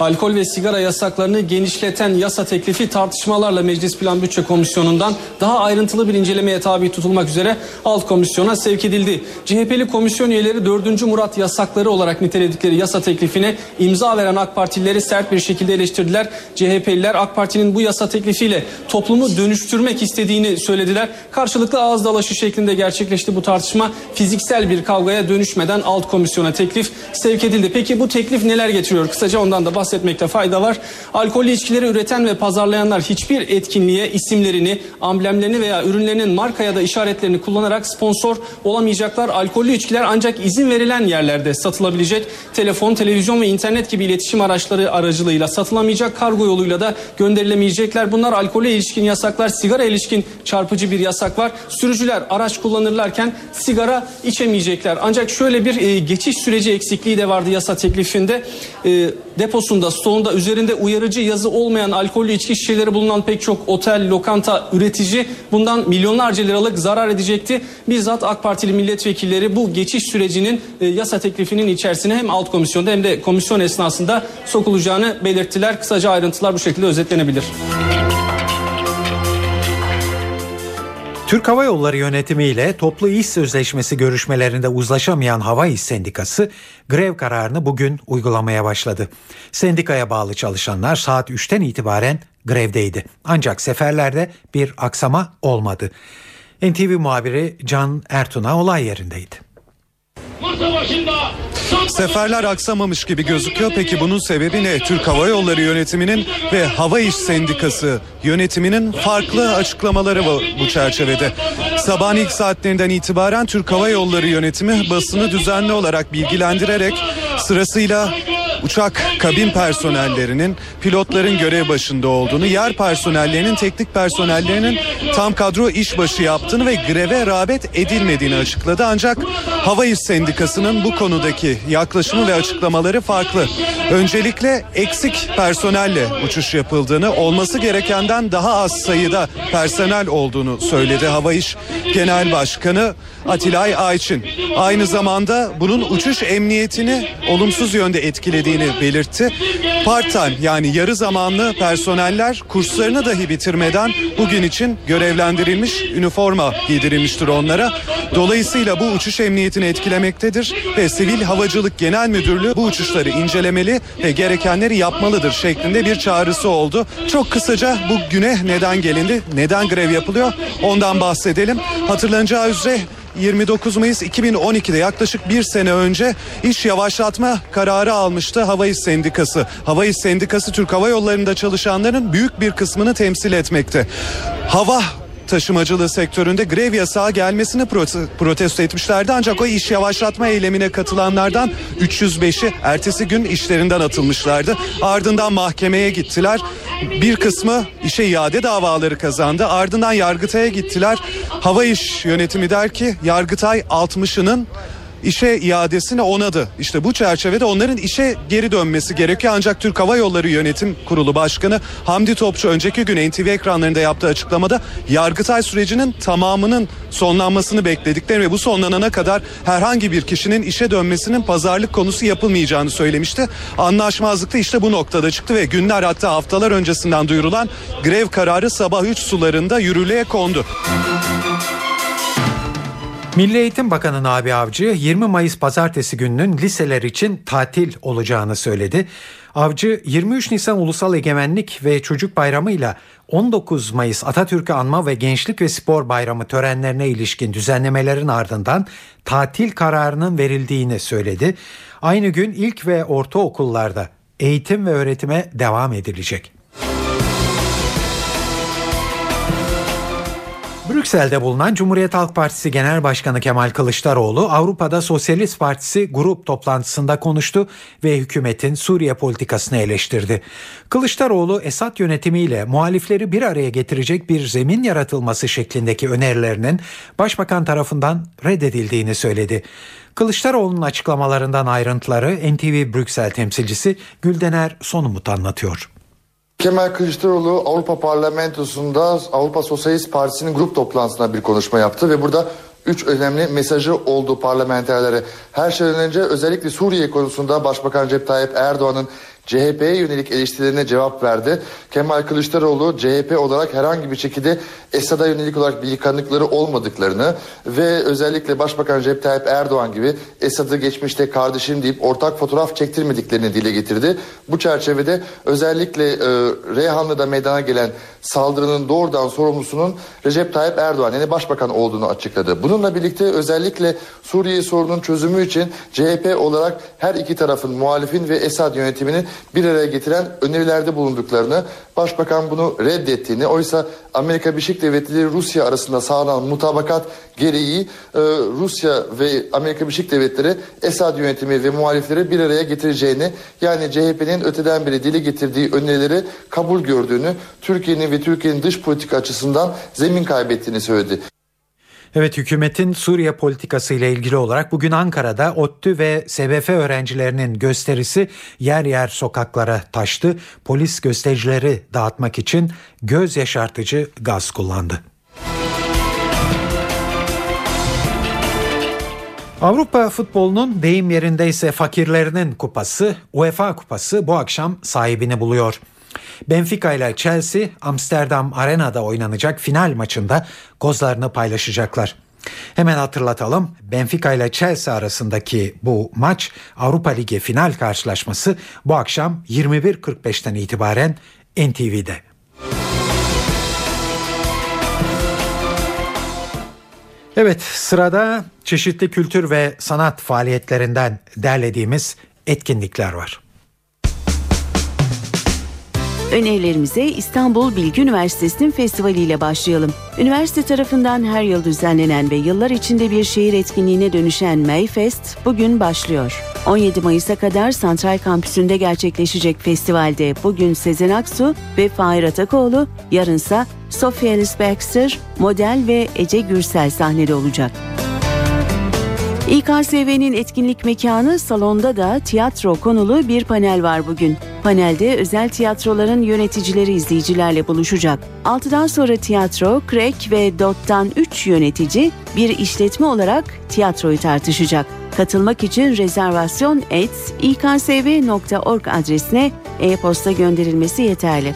Alkol ve sigara yasaklarını genişleten yasa teklifi tartışmalarla Meclis Plan Bütçe Komisyonu'ndan daha ayrıntılı bir incelemeye tabi tutulmak üzere alt komisyona sevk edildi. CHP'li komisyon üyeleri 4. Murat yasakları olarak niteledikleri yasa teklifine imza veren AK Partilileri sert bir şekilde eleştirdiler. CHP'liler AK Parti'nin bu yasa teklifiyle toplumu dönüştürmek istediğini söylediler. Karşılıklı ağız dalaşı şeklinde gerçekleşti bu tartışma. Fiziksel bir kavgaya dönüşmeden alt komisyona teklif sevk edildi. Peki bu teklif neler getiriyor? Kısaca ondan da bahsedelim bahsetmekte fayda var. Alkollü içkileri üreten ve pazarlayanlar hiçbir etkinliğe isimlerini, amblemlerini veya ürünlerinin marka ya da işaretlerini kullanarak sponsor olamayacaklar. Alkollü içkiler ancak izin verilen yerlerde satılabilecek. Telefon, televizyon ve internet gibi iletişim araçları aracılığıyla satılamayacak. Kargo yoluyla da gönderilemeyecekler. Bunlar alkole ilişkin yasaklar, sigara ilişkin çarpıcı bir yasak var. Sürücüler araç kullanırlarken sigara içemeyecekler. Ancak şöyle bir e, geçiş süreci eksikliği de vardı yasa teklifinde. E, deposunda, stoğunda üzerinde uyarıcı yazı olmayan alkollü içki şişeleri bulunan pek çok otel, lokanta, üretici bundan milyonlarca liralık zarar edecekti. Bizzat AK Partili milletvekilleri bu geçiş sürecinin e, yasa teklifinin içerisine hem alt komisyonda hem de komisyon esnasında sokulacağını belirttiler. Kısaca ayrıntılar bu şekilde özetlenebilir. Türk Hava Yolları yönetimi ile toplu iş sözleşmesi görüşmelerinde uzlaşamayan Hava İş Sendikası grev kararını bugün uygulamaya başladı. Sendikaya bağlı çalışanlar saat 3'ten itibaren grevdeydi. Ancak seferlerde bir aksama olmadı. NTV muhabiri Can Ertuna olay yerindeydi. Masa başında Seferler aksamamış gibi gözüküyor. Peki bunun sebebi ne? Türk Hava Yolları yönetiminin ve Hava İş Sendikası yönetiminin farklı açıklamaları var bu çerçevede. Sabahın ilk saatlerinden itibaren Türk Hava Yolları yönetimi basını düzenli olarak bilgilendirerek sırasıyla uçak kabin personellerinin pilotların görev başında olduğunu, yer personellerinin teknik personellerinin tam kadro işbaşı yaptığını ve greve rağbet edilmediğini açıkladı. Ancak Hava İş Sendikası'nın bu konudaki yaklaşımı ve açıklamaları farklı. Öncelikle eksik personelle uçuş yapıldığını, olması gerekenden daha az sayıda personel olduğunu söyledi Hava İş Genel Başkanı Atilay Ayçin. Aynı zamanda bunun uçuş emniyetini olumsuz yönde etkilediğini belirtti. Part-time yani yarı zamanlı personeller kurslarını dahi bitirmeden bugün için görevlendirilmiş, üniforma giydirilmiştir onlara. Dolayısıyla bu uçuş emniyetini etkilemektedir ve Sivil Havacılık Genel Müdürlüğü bu uçuşları incelemeli ve gerekenleri yapmalıdır şeklinde bir çağrısı oldu. Çok kısaca bu güne neden gelindi, neden grev yapılıyor ondan bahsedelim. Hatırlanacağı üzere 29 Mayıs 2012'de yaklaşık bir sene önce iş yavaşlatma kararı almıştı Hava İş Sendikası. Hava İş Sendikası Türk Hava Yolları'nda çalışanların büyük bir kısmını temsil etmekte. Hava taşımacılığı sektöründe grev yasağı gelmesini protesto etmişlerdi. Ancak o iş yavaşlatma eylemine katılanlardan 305'i ertesi gün işlerinden atılmışlardı. Ardından mahkemeye gittiler. Bir kısmı işe iade davaları kazandı. Ardından Yargıtay'a gittiler. Hava İş Yönetimi der ki Yargıtay 60'ının işe iadesini onadı. İşte bu çerçevede onların işe geri dönmesi gerekiyor. Ancak Türk Hava Yolları Yönetim Kurulu Başkanı Hamdi Topçu önceki gün NTV ekranlarında yaptığı açıklamada Yargıtay sürecinin tamamının sonlanmasını beklediklerini ve bu sonlanana kadar herhangi bir kişinin işe dönmesinin pazarlık konusu yapılmayacağını söylemişti. Anlaşmazlık da işte bu noktada çıktı ve günler hatta haftalar öncesinden duyurulan grev kararı sabah 3 sularında yürürlüğe kondu. Milli Eğitim Bakanı Nabi Avcı 20 Mayıs pazartesi gününün liseler için tatil olacağını söyledi. Avcı 23 Nisan Ulusal Egemenlik ve Çocuk Bayramı ile 19 Mayıs Atatürk'ü anma ve Gençlik ve Spor Bayramı törenlerine ilişkin düzenlemelerin ardından tatil kararının verildiğini söyledi. Aynı gün ilk ve ortaokullarda eğitim ve öğretime devam edilecek. Brüksel'de bulunan Cumhuriyet Halk Partisi Genel Başkanı Kemal Kılıçdaroğlu Avrupa'da Sosyalist Partisi grup toplantısında konuştu ve hükümetin Suriye politikasını eleştirdi. Kılıçdaroğlu Esad yönetimiyle muhalifleri bir araya getirecek bir zemin yaratılması şeklindeki önerilerinin başbakan tarafından reddedildiğini söyledi. Kılıçdaroğlu'nun açıklamalarından ayrıntıları NTV Brüksel temsilcisi Güldener Sonumut anlatıyor. Kemal Kılıçdaroğlu Avrupa Parlamentosu'nda Avrupa Sosyalist Partisi'nin grup toplantısında bir konuşma yaptı ve burada üç önemli mesajı oldu parlamenterlere. Her şeyden önce özellikle Suriye konusunda Başbakan Recep Tayyip Erdoğan'ın CHP'ye yönelik eleştirilerine cevap verdi. Kemal Kılıçdaroğlu CHP olarak herhangi bir şekilde Esad'a yönelik olarak bir yıkanıkları olmadıklarını ve özellikle Başbakan Recep Tayyip Erdoğan gibi Esad'ı geçmişte kardeşim deyip ortak fotoğraf çektirmediklerini dile getirdi. Bu çerçevede özellikle e, Reyhanlı'da meydana gelen saldırının doğrudan sorumlusunun Recep Tayyip Erdoğan yani başbakan olduğunu açıkladı. Bununla birlikte özellikle Suriye sorunun çözümü için CHP olarak her iki tarafın muhalifin ve Esad yönetiminin bir araya getiren önerilerde bulunduklarını, başbakan bunu reddettiğini, oysa Amerika Birleşik Devletleri Rusya arasında sağlanan mutabakat gereği e, Rusya ve Amerika Birleşik Devletleri Esad yönetimi ve muhalifleri bir araya getireceğini, yani CHP'nin öteden beri dile getirdiği önerileri kabul gördüğünü, Türkiye'nin ve Türkiye'nin dış politika açısından zemin kaybettiğini söyledi. Evet hükümetin Suriye politikası ile ilgili olarak bugün Ankara'da ODTÜ ve SBF öğrencilerinin gösterisi yer yer sokaklara taştı. Polis göstericileri dağıtmak için göz yaşartıcı gaz kullandı. Avrupa futbolunun deyim yerindeyse fakirlerinin kupası UEFA kupası bu akşam sahibini buluyor. Benfica ile Chelsea Amsterdam Arena'da oynanacak final maçında kozlarını paylaşacaklar. Hemen hatırlatalım. Benfica ile Chelsea arasındaki bu maç Avrupa Ligi final karşılaşması bu akşam 21.45'ten itibaren NTV'de. Evet sırada çeşitli kültür ve sanat faaliyetlerinden derlediğimiz etkinlikler var. Önerilerimize İstanbul Bilgi Üniversitesi'nin festivaliyle başlayalım. Üniversite tarafından her yıl düzenlenen ve yıllar içinde bir şehir etkinliğine dönüşen Mayfest bugün başlıyor. 17 Mayıs'a kadar Santral Kampüsü'nde gerçekleşecek festivalde bugün Sezen Aksu ve Fahir Atakoğlu, yarınsa Sophie Ellis Baxter, model ve Ece Gürsel sahnede olacak. İKSV'nin etkinlik mekanı salonda da tiyatro konulu bir panel var bugün. Panelde özel tiyatroların yöneticileri izleyicilerle buluşacak. 6'dan sonra tiyatro, Krek ve Dot'tan 3 yönetici bir işletme olarak tiyatroyu tartışacak. Katılmak için rezervasyon et iksv.org adresine e-posta gönderilmesi yeterli.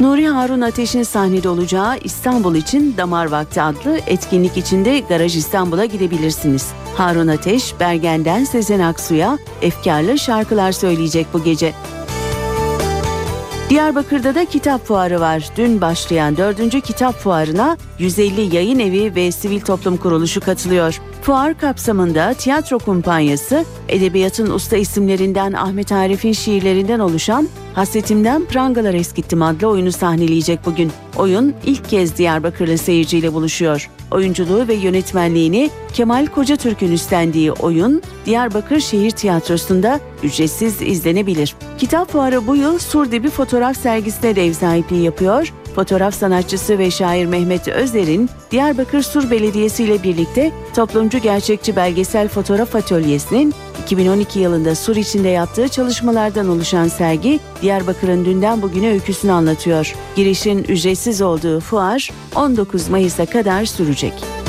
Nuri Harun Ateş'in sahnede olacağı İstanbul için Damar Vakti adlı etkinlik içinde Garaj İstanbul'a gidebilirsiniz. Harun Ateş, Bergen'den Sezen Aksu'ya efkarlı şarkılar söyleyecek bu gece. Diyarbakır'da da kitap fuarı var. Dün başlayan 4. kitap fuarına 150 yayın evi ve sivil toplum kuruluşu katılıyor. Fuar kapsamında tiyatro kumpanyası, edebiyatın usta isimlerinden Ahmet Arif'in şiirlerinden oluşan Hasretimden Prangalar Eskittim adlı oyunu sahneleyecek bugün. Oyun ilk kez Diyarbakırlı seyirciyle buluşuyor. Oyunculuğu ve yönetmenliğini Kemal Kocatürk'ün üstlendiği oyun Diyarbakır Şehir Tiyatrosu'nda ücretsiz izlenebilir. Kitap fuarı bu yıl Surdibi fotoğraf sergisine de ev sahipliği yapıyor. Fotoğraf sanatçısı ve şair Mehmet Özer'in Diyarbakır Sur Belediyesi ile birlikte toplumcu gerçekçi belgesel fotoğraf atölyesinin 2012 yılında Sur içinde yaptığı çalışmalardan oluşan sergi Diyarbakır'ın dünden bugüne öyküsünü anlatıyor. Girişin ücretsiz olduğu fuar 19 Mayıs'a kadar sürecek.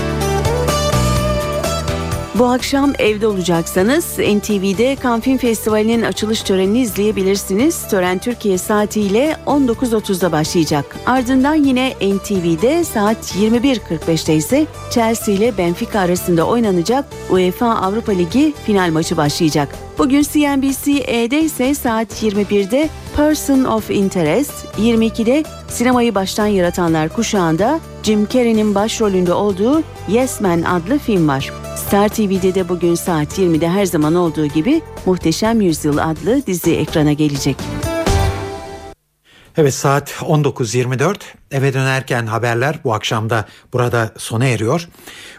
Bu akşam evde olacaksanız NTV'de Kanfilm Festivali'nin açılış törenini izleyebilirsiniz. Tören Türkiye saatiyle 19.30'da başlayacak. Ardından yine NTV'de saat 21.45'te ise Chelsea ile Benfica arasında oynanacak UEFA Avrupa Ligi final maçı başlayacak. Bugün CNBC-E'de ise saat 21'de Person of Interest, 22'de sinemayı baştan yaratanlar kuşağında Jim Carrey'nin başrolünde olduğu Yes Man adlı film var. Star TV'de de bugün saat 20'de her zaman olduğu gibi Muhteşem Yüzyıl adlı dizi ekrana gelecek. Evet saat 19.24 eve dönerken haberler bu akşamda burada sona eriyor.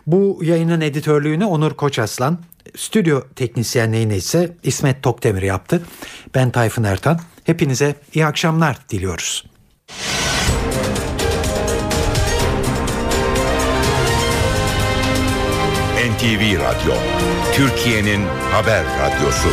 Bu yayının editörlüğünü Onur Koçaslan, stüdyo teknisyenliğini ise İsmet Tokdemir yaptı. Ben Tayfun Ertan. Hepinize iyi akşamlar diliyoruz. NTV Radyo, Türkiye'nin haber radyosu.